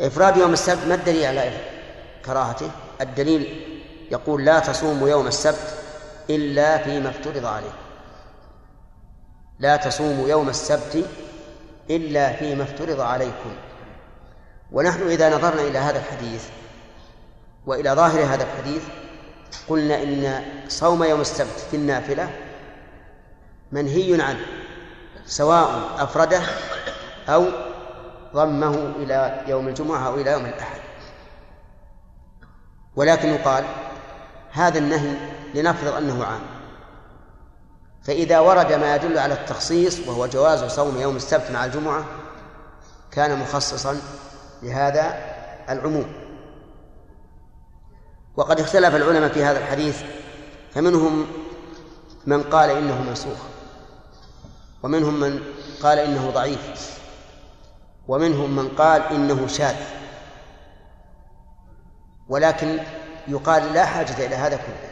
إفراد يوم السبت ما الدليل على كراهته؟ الدليل يقول لا تصوموا يوم السبت إلا فيما افترض عليه. لا تصوموا يوم السبت إلا فيما افترض عليكم. ونحن إذا نظرنا إلى هذا الحديث وإلى ظاهر هذا الحديث قلنا إن صوم يوم السبت في النافلة منهي عنه سواء أفرده أو ضمه إلى يوم الجمعة أو إلى يوم الأحد. ولكن يقال هذا النهي لنفرض أنه عام. فإذا ورد ما يدل على التخصيص وهو جواز صوم يوم السبت مع الجمعة كان مخصصا لهذا العموم. وقد اختلف العلماء في هذا الحديث فمنهم من قال إنه منسوخ ومنهم من قال إنه ضعيف ومنهم من قال إنه شاذ. ولكن يقال لا حاجة إلى هذا كله.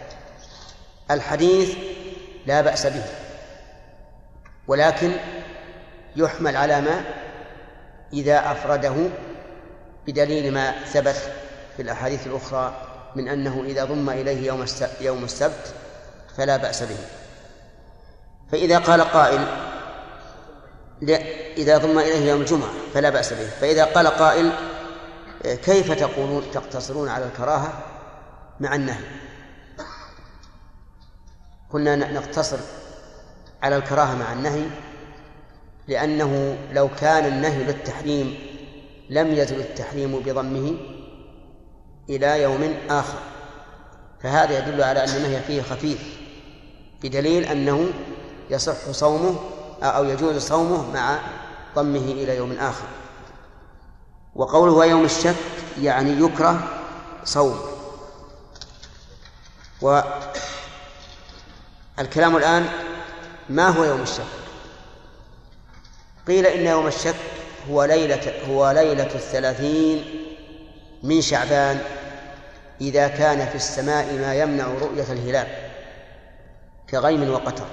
الحديث لا بأس به ولكن يحمل على ما إذا أفرده بدليل ما ثبت في الأحاديث الأخرى من أنه إذا ضم إليه يوم يوم السبت فلا بأس به. فإذا قال قائل إذا ضم إليه يوم الجمعة فلا بأس به. فإذا قال قائل كيف تقولون تقتصرون على الكراهة؟ مع النهي. كنا نقتصر على الكراهة مع النهي لأنه لو كان النهي للتحريم لم يزل التحريم بضمه إلى يوم آخر. فهذا يدل على أن النهي فيه خفيف بدليل أنه يصح صومه أو يجوز صومه مع ضمه إلى يوم آخر. وقوله ويوم الشك يعني يكره صوم. والكلام الآن ما هو يوم الشك؟ قيل إن يوم الشك هو ليلة هو ليلة الثلاثين من شعبان إذا كان في السماء ما يمنع رؤية الهلال كغيم وقتر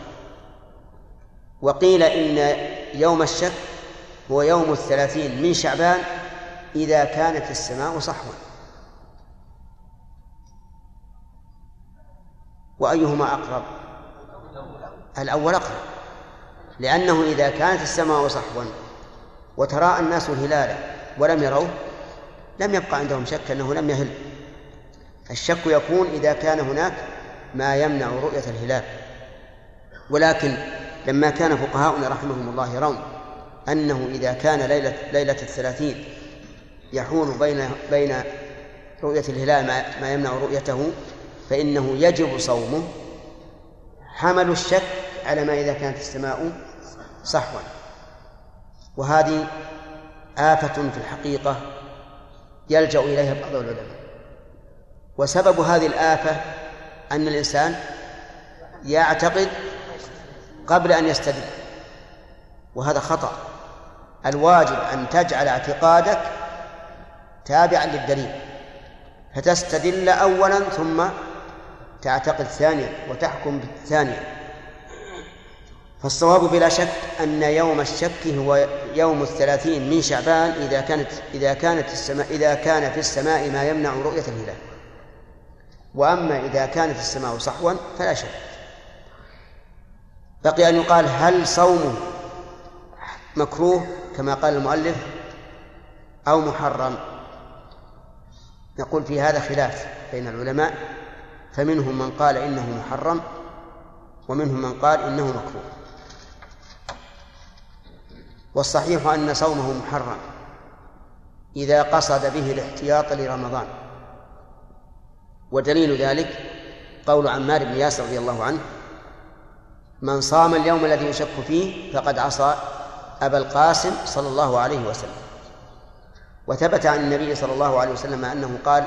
وقيل إن يوم الشك هو يوم الثلاثين من شعبان إذا كانت السماء صحوا وأيهما أقرب؟ الأول أقرب. لأنه إذا كانت السماء صحوا وتراءى الناس الهلال ولم يروه لم يبقى عندهم شك أنه لم يهل. الشك يكون إذا كان هناك ما يمنع رؤية الهلال. ولكن لما كان فقهاؤنا رحمهم الله يرون أنه إذا كان ليلة ليلة الثلاثين يحول بين بين رؤية الهلال ما, ما يمنع رؤيته فإنه يجب صومه. حملوا الشك على ما إذا كانت السماء صحوا وهذه آفة في الحقيقة يلجأ إليها بعض العلماء. وسبب هذه الآفة أن الإنسان يعتقد قبل أن يستدل وهذا خطأ. الواجب أن تجعل اعتقادك تابعا للدليل فتستدل أولا ثم تعتقد ثانيا وتحكم ثانيا فالصواب بلا شك أن يوم الشك هو يوم الثلاثين من شعبان إذا كانت إذا كانت السماء إذا كان في السماء ما يمنع رؤية الهلال. وأما إذا كانت السماء صحوا فلا شك. بقي أن يقال هل صومه مكروه كما قال المؤلف أو محرم؟ نقول في هذا خلاف بين العلماء فمنهم من قال إنه محرم ومنهم من قال إنه مكروه. والصحيح أن صومه محرم إذا قصد به الاحتياط لرمضان. ودليل ذلك قول عمار بن ياسر رضي الله عنه من صام اليوم الذي يشك فيه فقد عصى أبا القاسم صلى الله عليه وسلم وثبت عن النبي صلى الله عليه وسلم أنه قال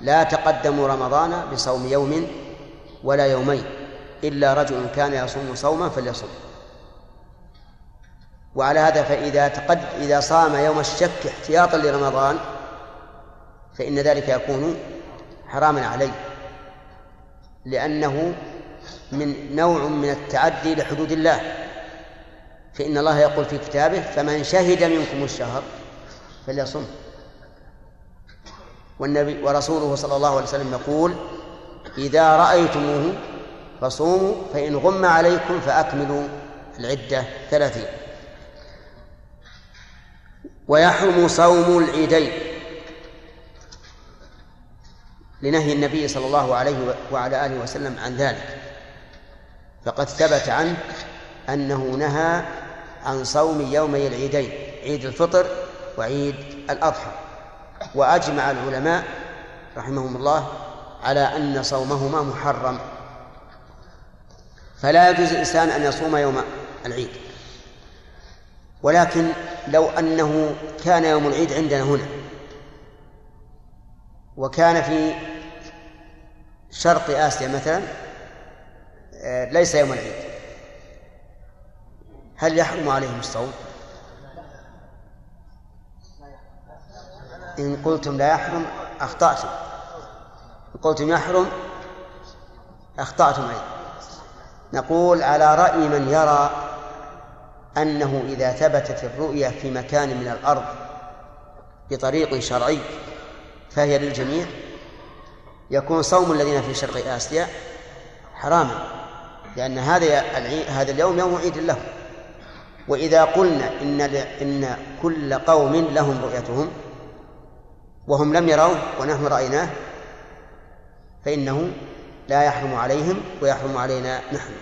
لا تقدموا رمضان بصوم يوم ولا يومين إلا رجل كان يصوم صوما فليصم وعلى هذا فإذا تقد إذا صام يوم الشك احتياطا لرمضان فإن ذلك يكون حراما عليه لأنه من نوع من التعدي لحدود الله. فإن الله يقول في كتابه فمن شهد منكم الشهر فليصم والنبي ورسوله صلى الله عليه وسلم يقول إذا رأيتموه فصوموا فإن غم عليكم فأكملوا العدة ثلاثين. ويحرم صوم العيدين. لنهي النبي صلى الله عليه وعلى آله وسلم عن ذلك. فقد ثبت عنه أنه نهى عن صوم يومي العيدين عيد الفطر وعيد الأضحى. وأجمع العلماء رحمهم الله على أن صومهما محرم. فلا يجوز الإنسان أن يصوم يوم العيد. ولكن لو أنه كان يوم العيد عندنا هنا وكان في شرق آسيا مثلا آه، ليس يوم العيد. هل يحرم عليهم الصوم؟ إن قلتم لا يحرم أخطأتم. إن قلتم يحرم أخطأتم أيضا. نقول على رأي من يرى أنه إذا ثبتت الرؤية في مكان من الأرض بطريق شرعي فهي للجميع يكون صوم الذين في شرق آسيا حراما لأن هذا هذا اليوم يوم عيد له وإذا قلنا إن إن كل قوم لهم رؤيتهم وهم لم يروه ونحن رأيناه فإنه لا يحرم عليهم ويحرم علينا نحن.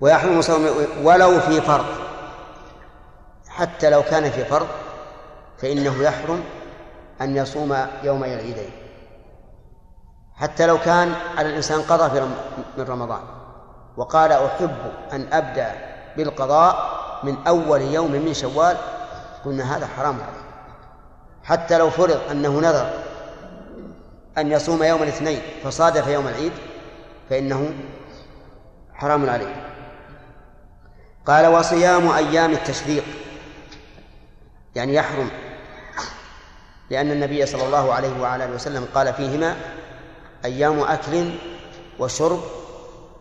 ويحرم صوم ولو في فرض. حتى لو كان في فرض فإنه يحرم أن يصوم يومي العيدين. حتى لو كان على الإنسان قضى من رمضان. وقال أحب أن أبدأ بالقضاء من أول يوم من شوال قلنا هذا حرام عليه. حتى لو فرض أنه نذر أن يصوم يوم الاثنين فصادف يوم العيد فإنه حرام عليه. قال وصيام أيام التشريق. يعني يحرم. لأن النبي صلى الله عليه وعلى آله وسلم قال فيهما أيام أكل وشرب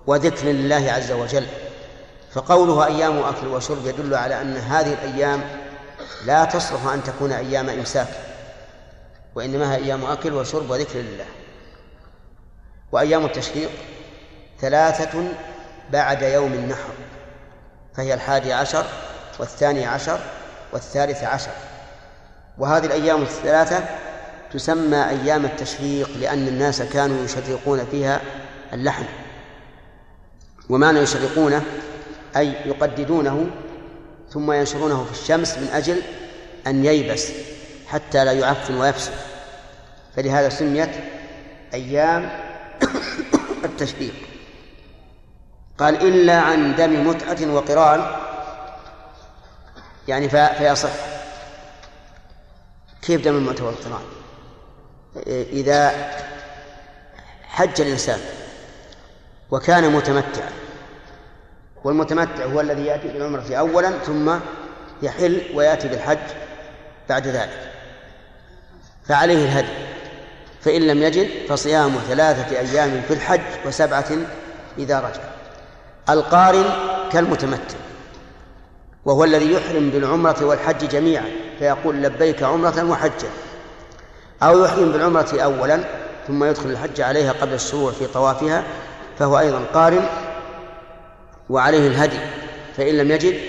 وذكر لله عز وجل. فقوله أيام أكل وشرب يدل على أن هذه الأيام لا تصلح أن تكون أيام إمساك وإنما هي أيام أكل وشرب وذكر لله. وأيام التشريق ثلاثة بعد يوم النحر. فهي الحادي عشر والثاني عشر والثالث عشر. وهذه الأيام الثلاثة تسمى أيام التشريق لأن الناس كانوا يشرقون فيها اللحم. ومعنى يشرقونه؟ أي يقددونه ثم ينشرونه في الشمس من أجل أن ييبس حتى لا يعفن ويفسد فلهذا سميت أيام [COUGHS] التشريق. قال إلا عن دم متعة وقران يعني فيصح كيف دم المتعة والقران؟ إذا حج الإنسان وكان متمتعا والمتمتع هو الذي يأتي بالعمرة أولا ثم يحل ويأتي بالحج بعد ذلك. فعليه الهدي فإن لم يجد فصيام ثلاثة أيام في الحج وسبعة إذا رجع. القارن كالمتمتع وهو الذي يحرم بالعمرة والحج جميعا فيقول لبيك عمرة وحجا أو يحرم بالعمرة أولا ثم يدخل الحج عليها قبل الشروع في طوافها فهو أيضا قارن وعليه الهدي فإن لم يجد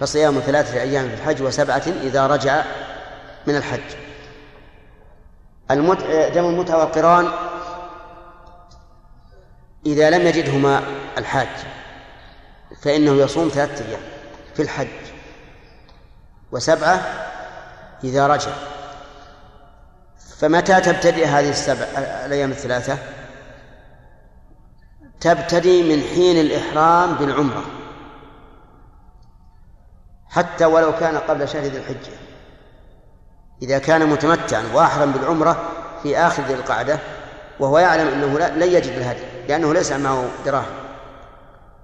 فصيام ثلاثة أيام في الحج وسبعة إذا رجع من الحج. المت... دم المتعة والقران إذا لم يجدهما الحاج. فإنه يصوم ثلاثة أيام في الحج. وسبعة إذا رجع. فمتى تبتدئ هذه السبع الأيام الثلاثة؟ تبتدي من حين الإحرام بالعمرة. حتى ولو كان قبل شهر ذي الحجة. إذا كان متمتعا وأحرم بالعمرة في آخر ذي القعدة وهو يعلم أنه لن يجد الهدي لأنه ليس معه دراهم.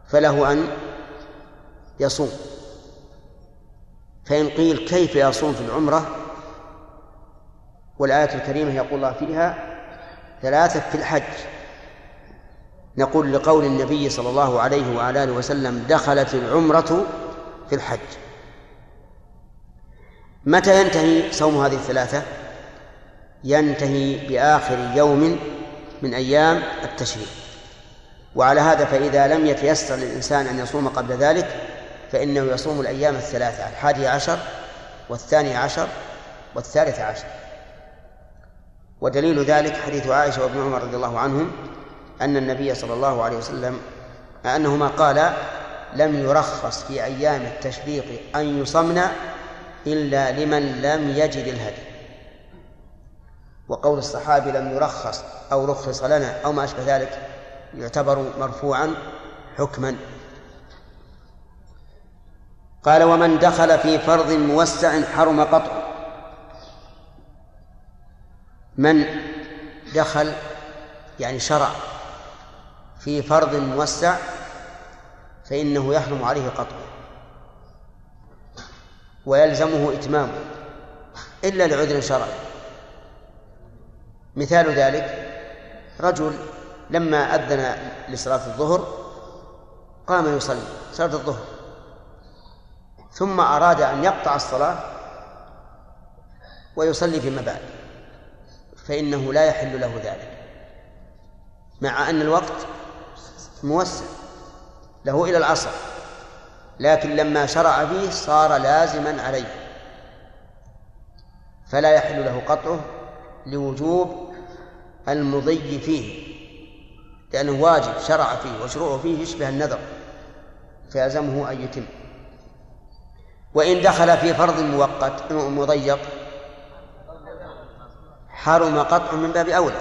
فله أن يصوم. فإن قيل كيف يصوم في العمرة والآية الكريمة يقول الله فيها ثلاثة في الحج. نقول لقول النبي صلى الله عليه وعلى آله وسلم دخلت العمرة في الحج. متى ينتهي صوم هذه الثلاثة؟ ينتهي بآخر يوم من أيام التشريق. وعلى هذا فإذا لم يتيسر للإنسان أن يصوم قبل ذلك فإنه يصوم الأيام الثلاثة الحادي عشر والثاني عشر والثالث عشر. ودليل ذلك حديث عائشة وابن عمر رضي الله عنهم أن النبي صلى الله عليه وسلم أنهما قالا لم يرخص في أيام التشريق أن يصمن إلا لمن لم يجد الهدي وقول الصحابي لم يرخص أو رخص لنا أو ما أشبه ذلك يعتبر مرفوعا حكما قال ومن دخل في فرض موسع حرم قطعه من دخل يعني شرع في فرض موسع فإنه يحرم عليه قطعه ويلزمه إتمامه إلا لعذر شرعي. مثال ذلك رجل لما أذن لصلاة الظهر قام يصلي صلاة الظهر. ثم أراد أن يقطع الصلاة ويصلي فيما بعد فإنه لا يحل له ذلك مع أن الوقت موسع له إلى العصر لكن لما شرع فيه صار لازما عليه فلا يحل له قطعه لوجوب المضي فيه لأنه واجب شرع فيه وشروعه فيه يشبه النذر فيلزمه أن يتم. وإن دخل في فرض مؤقت مضيق حرم قطع من باب أولى.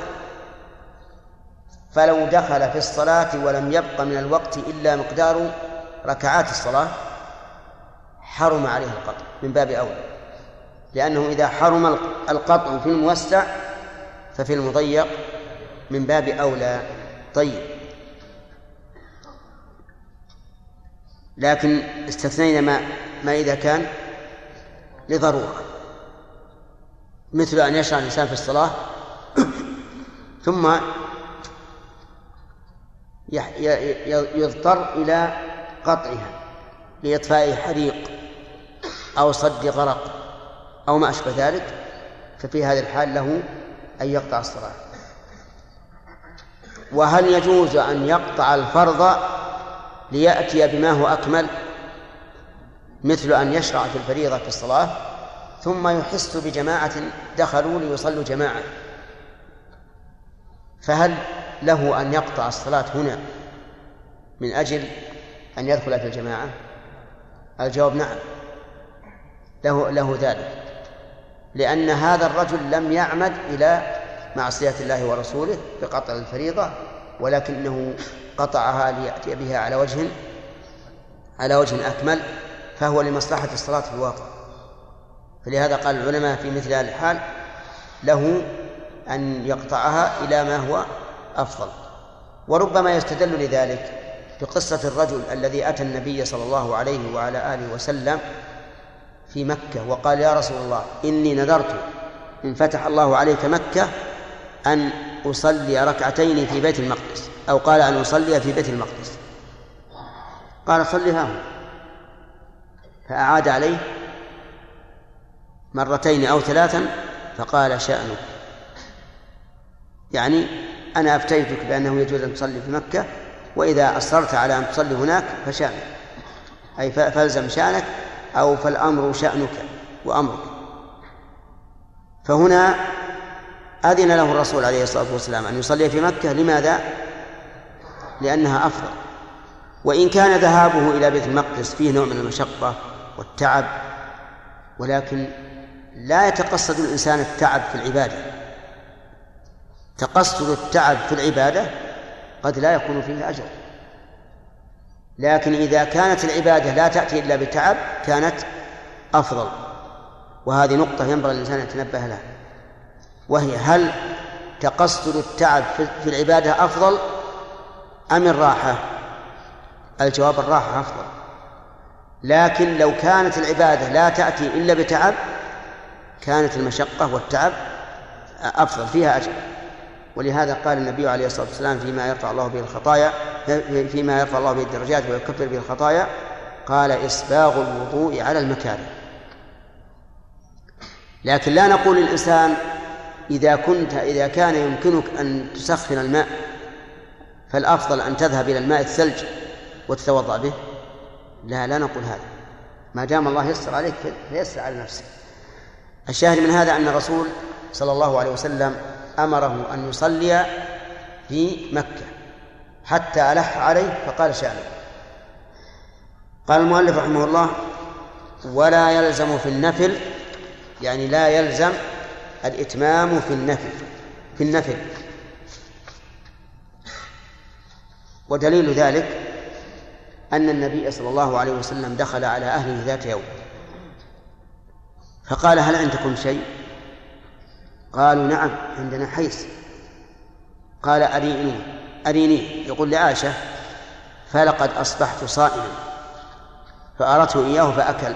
فلو دخل في الصلاة ولم يبق من الوقت إلا مقدار ركعات الصلاة حرم عليه القطع من باب أولى. لأنه إذا حرم القطع في الموسع ففي المضيق من باب أولى. طيب. لكن استثنينا ما ما إذا كان لضرورة. مثل أن يشرع الإنسان في الصلاة [COUGHS] ثم يضطر إلى قطعها لإطفاء حريق أو صد غرق أو ما أشبه ذلك ففي هذه الحال له أن يقطع الصلاة. وهل يجوز أن يقطع الفرض ليأتي بما هو أكمل؟ مثل أن يشرع في الفريضة في الصلاة ثم يحس بجماعة دخلوا ليصلوا جماعة. فهل له أن يقطع الصلاة هنا من أجل أن يدخل في الجماعة؟ الجواب نعم. له له ذلك. لأن هذا الرجل لم يعمد إلى معصية الله ورسوله بقطع الفريضة ولكنه قطعها ليأتي بها على وجه على وجه أكمل. فهو لمصلحة الصلاة في الواقع. فلهذا قال العلماء في مثل هذه الحال له أن يقطعها إلى ما هو أفضل. وربما يستدل لذلك بقصة الرجل الذي أتى النبي صلى الله عليه وعلى آله وسلم في مكة وقال يا رسول الله إني نذرت إن فتح الله عليك مكة أن أصلي ركعتين في بيت المقدس أو قال أن أصلي في بيت المقدس. قال صلها فأعاد عليه مرتين أو ثلاثا فقال شأنك. يعني أنا أفتيتك بأنه يجوز أن تصلي في مكة وإذا أصررت على أن تصلي هناك فشأنك. أي فالزم شأنك أو فالأمر شأنك وأمرك. فهنا أذن له الرسول عليه الصلاة والسلام أن يصلي في مكة. لماذا؟ لأنها أفضل. وإن كان ذهابه إلى بيت المقدس فيه نوع من المشقة والتعب ولكن لا يتقصد الإنسان التعب في العبادة. تقصد التعب في العبادة قد لا يكون فيه أجر. لكن إذا كانت العبادة لا تأتي إلا بتعب كانت أفضل. وهذه نقطة ينبغي الإنسان أن يتنبه لها. وهي هل تقصد التعب في العبادة أفضل أم الراحة؟ الجواب الراحة أفضل. لكن لو كانت العبادة لا تأتي إلا بتعب كانت المشقة والتعب أفضل فيها أجر. ولهذا قال النبي عليه الصلاة والسلام فيما يرفع الله به الخطايا فيما يرفع الله به الدرجات ويكفر به الخطايا قال إسباغ الوضوء على المكاره. لكن لا نقول للإنسان إذا كنت إذا كان يمكنك أن تسخن الماء فالأفضل أن تذهب إلى الماء الثلج وتتوضأ به. لا لا نقول هذا. ما دام الله يسر عليك فيسر على نفسك. الشاهد من هذا أن الرسول صلى الله عليه وسلم أمره أن يصلي في مكة حتى ألح عليه فقال شأنه. قال المؤلف رحمه الله ولا يلزم في النفل يعني لا يلزم الإتمام في النفل في النفل. ودليل ذلك أن النبي صلى الله عليه وسلم دخل على أهله ذات يوم. فقال هل عندكم شيء؟ قالوا نعم عندنا حيث قال أريني أريني. يقول لعائشة فلقد أصبحت صائما. فأردت إياه فأكل.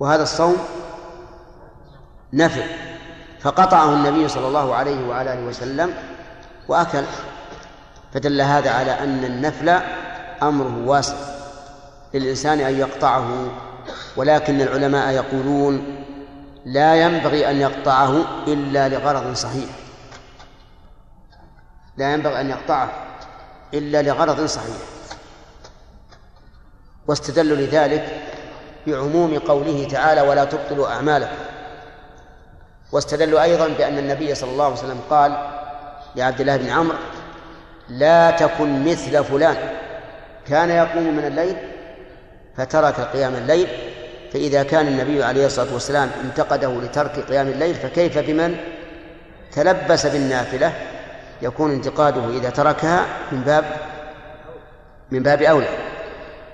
وهذا الصوم نفل. فقطعه النبي صلى الله عليه وعلى آله وسلم وأكل. فدل هذا على أن النفل أمره واسع للإنسان أن يقطعه ولكن العلماء يقولون لا ينبغي أن يقطعه إلا لغرض صحيح. لا ينبغي أن يقطعه إلا لغرض صحيح. واستدلوا لذلك بعموم قوله تعالى ولا تبطلوا أعمالكم واستدلوا أيضا بأن النبي صلى الله عليه وسلم قال لعبد الله بن عمرو لا تكن مثل فلان كان يقوم من الليل فترك قيام الليل فإذا كان النبي عليه الصلاة والسلام انتقده لترك قيام الليل فكيف بمن؟ تلبس بالنافلة يكون انتقاده إذا تركها من باب من باب أولى.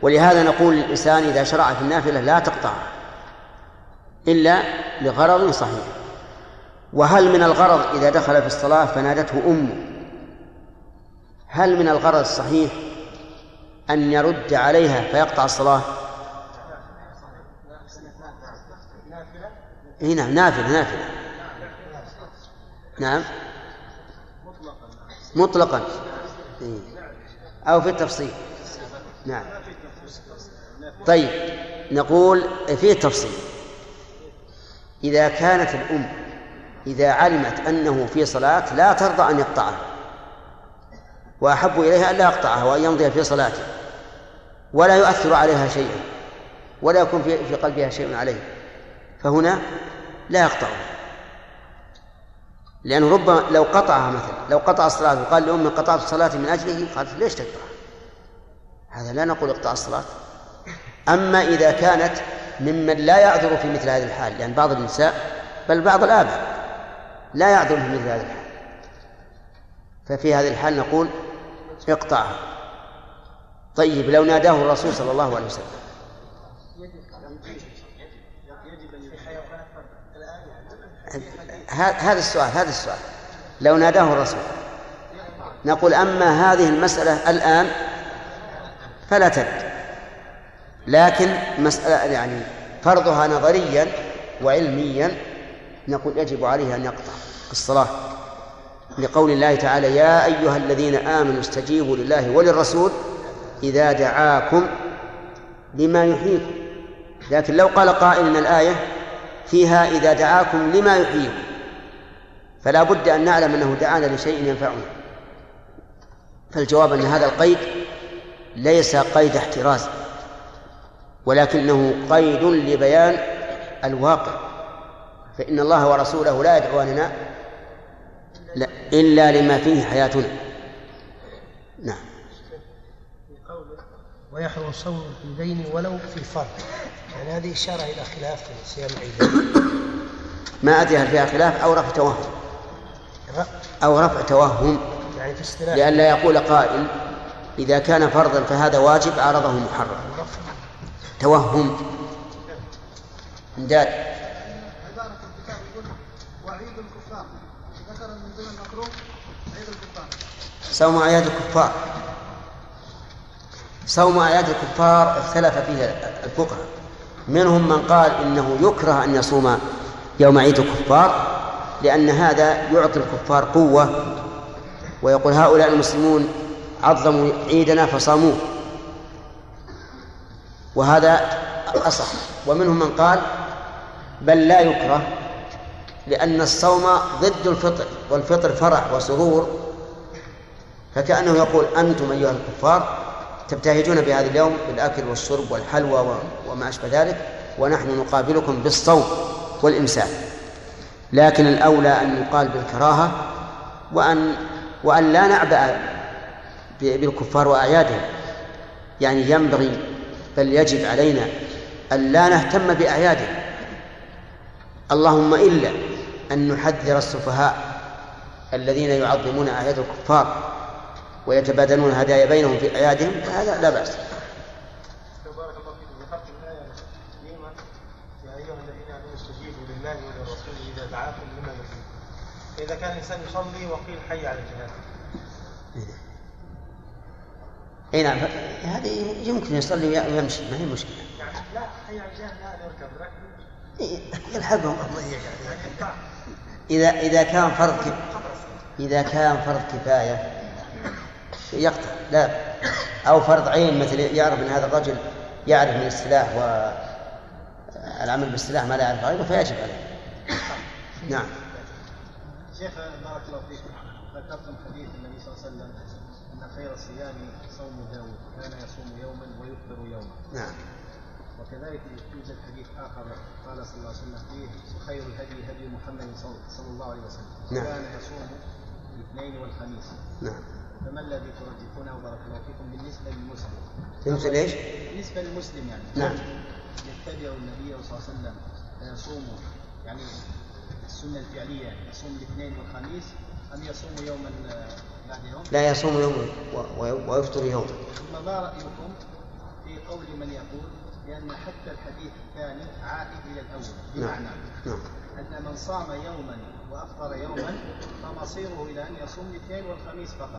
ولهذا نقول للإنسان إذا شرع في النافلة لا تقطعها إلا لغرض صحيح. وهل من الغرض إذا دخل في الصلاة فنادته أمه؟ هل من الغرض الصحيح أن يرد عليها فيقطع الصلاة. إي نعم نافلة نافلة. نعم. مطلقا. إيه. أو في التفصيل. نعم. طيب نقول فيه تفصيل إذا كانت الأم إذا علمت أنه في صلاة لا ترضى أن يقطعها. وأحب إليها أن لا يقطعها وأن يمضي في صلاته ولا يؤثر عليها شيئا ولا يكون في قلبها شيء عليه فهنا لا يقطعها. لأنه ربما لو قطعها مثلا لو قطع الصلاة وقال لأمي قطعت الصلاة من أجله قالت ليش تقطع هذا لا نقول اقطع الصلاة. أما إذا كانت ممن لا يعذر في مثل هذه الحال لأن يعني بعض النساء بل بعض الآباء لا يعذر في مثل هذه الحال. ففي هذه الحال نقول اقطعها طيب لو ناداه الرسول صلى الله عليه وسلم. هذا السؤال هذا السؤال. لو ناداه الرسول. نقول أما هذه المسألة الآن فلا ترد لكن مسألة يعني فرضها نظريا وعلميا نقول يجب عليه أن يقطع الصلاة. لقول الله تعالى يا أيها الذين آمنوا استجيبوا لله وللرسول إذا دعاكم لما يحييكم. لكن لو قال قائل من الآية فيها إذا دعاكم لما يحييكم فلا بد أن نعلم أنه دعانا لشيء ينفعنا. فالجواب أن هذا القيد ليس قيد احتراز ولكنه قيد لبيان الواقع. فإن الله ورسوله لا يدعواننا إلا لما فيه حياتنا نعم. ويحرم صوم العيدين ولو في فرض يعني هذه إشارة إلى خلاف في صيام العيدين ما أدري هل فيها خلاف أو رفع توهم. أو رفع توهم. يعني في اصطلاح لئلا يقول قائل إذا كان فرضا فهذا واجب عرضه محرم. توهم. امداد عبارة الكتاب يقول وعيد الكفار ذكر من ضمن المكروه عيد الكفار صوم أعياد الكفار. صوم أعياد الكفار اختلف فيه الفقهاء. منهم من قال إنه يكره أن يصوم يوم عيد الكفار لأن هذا يعطي الكفار قوة ويقول هؤلاء المسلمون عظموا عيدنا فصاموه. وهذا أصح. ومنهم من قال بل لا يكره لأن الصوم ضد الفطر والفطر فرح وسرور فكأنه يقول أنتم أيها الكفار تبتهجون بهذا اليوم بالأكل والشرب والحلوى وما أشبه ذلك ونحن نقابلكم بالصوم والإمساك. لكن الأولى أن يقال بالكراهة وأن وأن لا نعبأ بالكفار وأعيادهم. يعني ينبغي بل يجب علينا أن لا نهتم بأعيادهم. اللهم إلا أن نحذر السفهاء الذين يعظمون أعياد الكفار ويتبادلون الهدايا بينهم في أعيادهم فهذا لا بأس. بارك الله فيكم ذكرت الآية يا أيها الذين آمنوا استجيبوا لله وللرسول إذا دعاكم لما يحييكم فإذا كان الإنسان يصلي وقيل حي على الجهاد. اي نعم هذا يمكن يصلي ويمشي ما هي مشكلة. يعني لا حي على الجهاد لا يركب ركب إيه، يلحقهم. إذا إذا كان فرض. إذا كان فرض كفاية يقطع لا. أو فرض عين مثل يعرف إن هذا الرجل يعرف من السلاح والعمل بالسلاح ما لا يعرف غيره فيجب عليه. نعم. شيخ بارك الله فيكم ذكرتم حديث النبي صلى الله عليه وسلم أن خير الصيام صوم داود كان يصوم يوما ويفطر يوما. نعم. وكذلك يوجد حديث آخر قال صلى الله عليه وسلم فيه خير الهدي هدي محمد صلى الله عليه وسلم. نعم. كان يصوم الاثنين والخميس. نعم. فما الذي ترجحونه بارك الله فيكم بالنسبة للمسلم؟ بالنسبة ليش؟ بالنسبة للمسلم يعني. نعم. يتبع النبي صلى الله عليه وسلم فيصوم. يعني السنة الفعلية يصوم الاثنين والخميس أم يصوم يوما بعد يوم؟ لا يصوم يوم ويفطر يوم. ثم ما رايكم في قول من يقول لأن حتى الحديث الثاني عائد إلى الأول. نعم. بمعنى نعم. أن من صام يوما وأفطر يوما فمصيره إلى أن يصوم الاثنين والخميس فقط.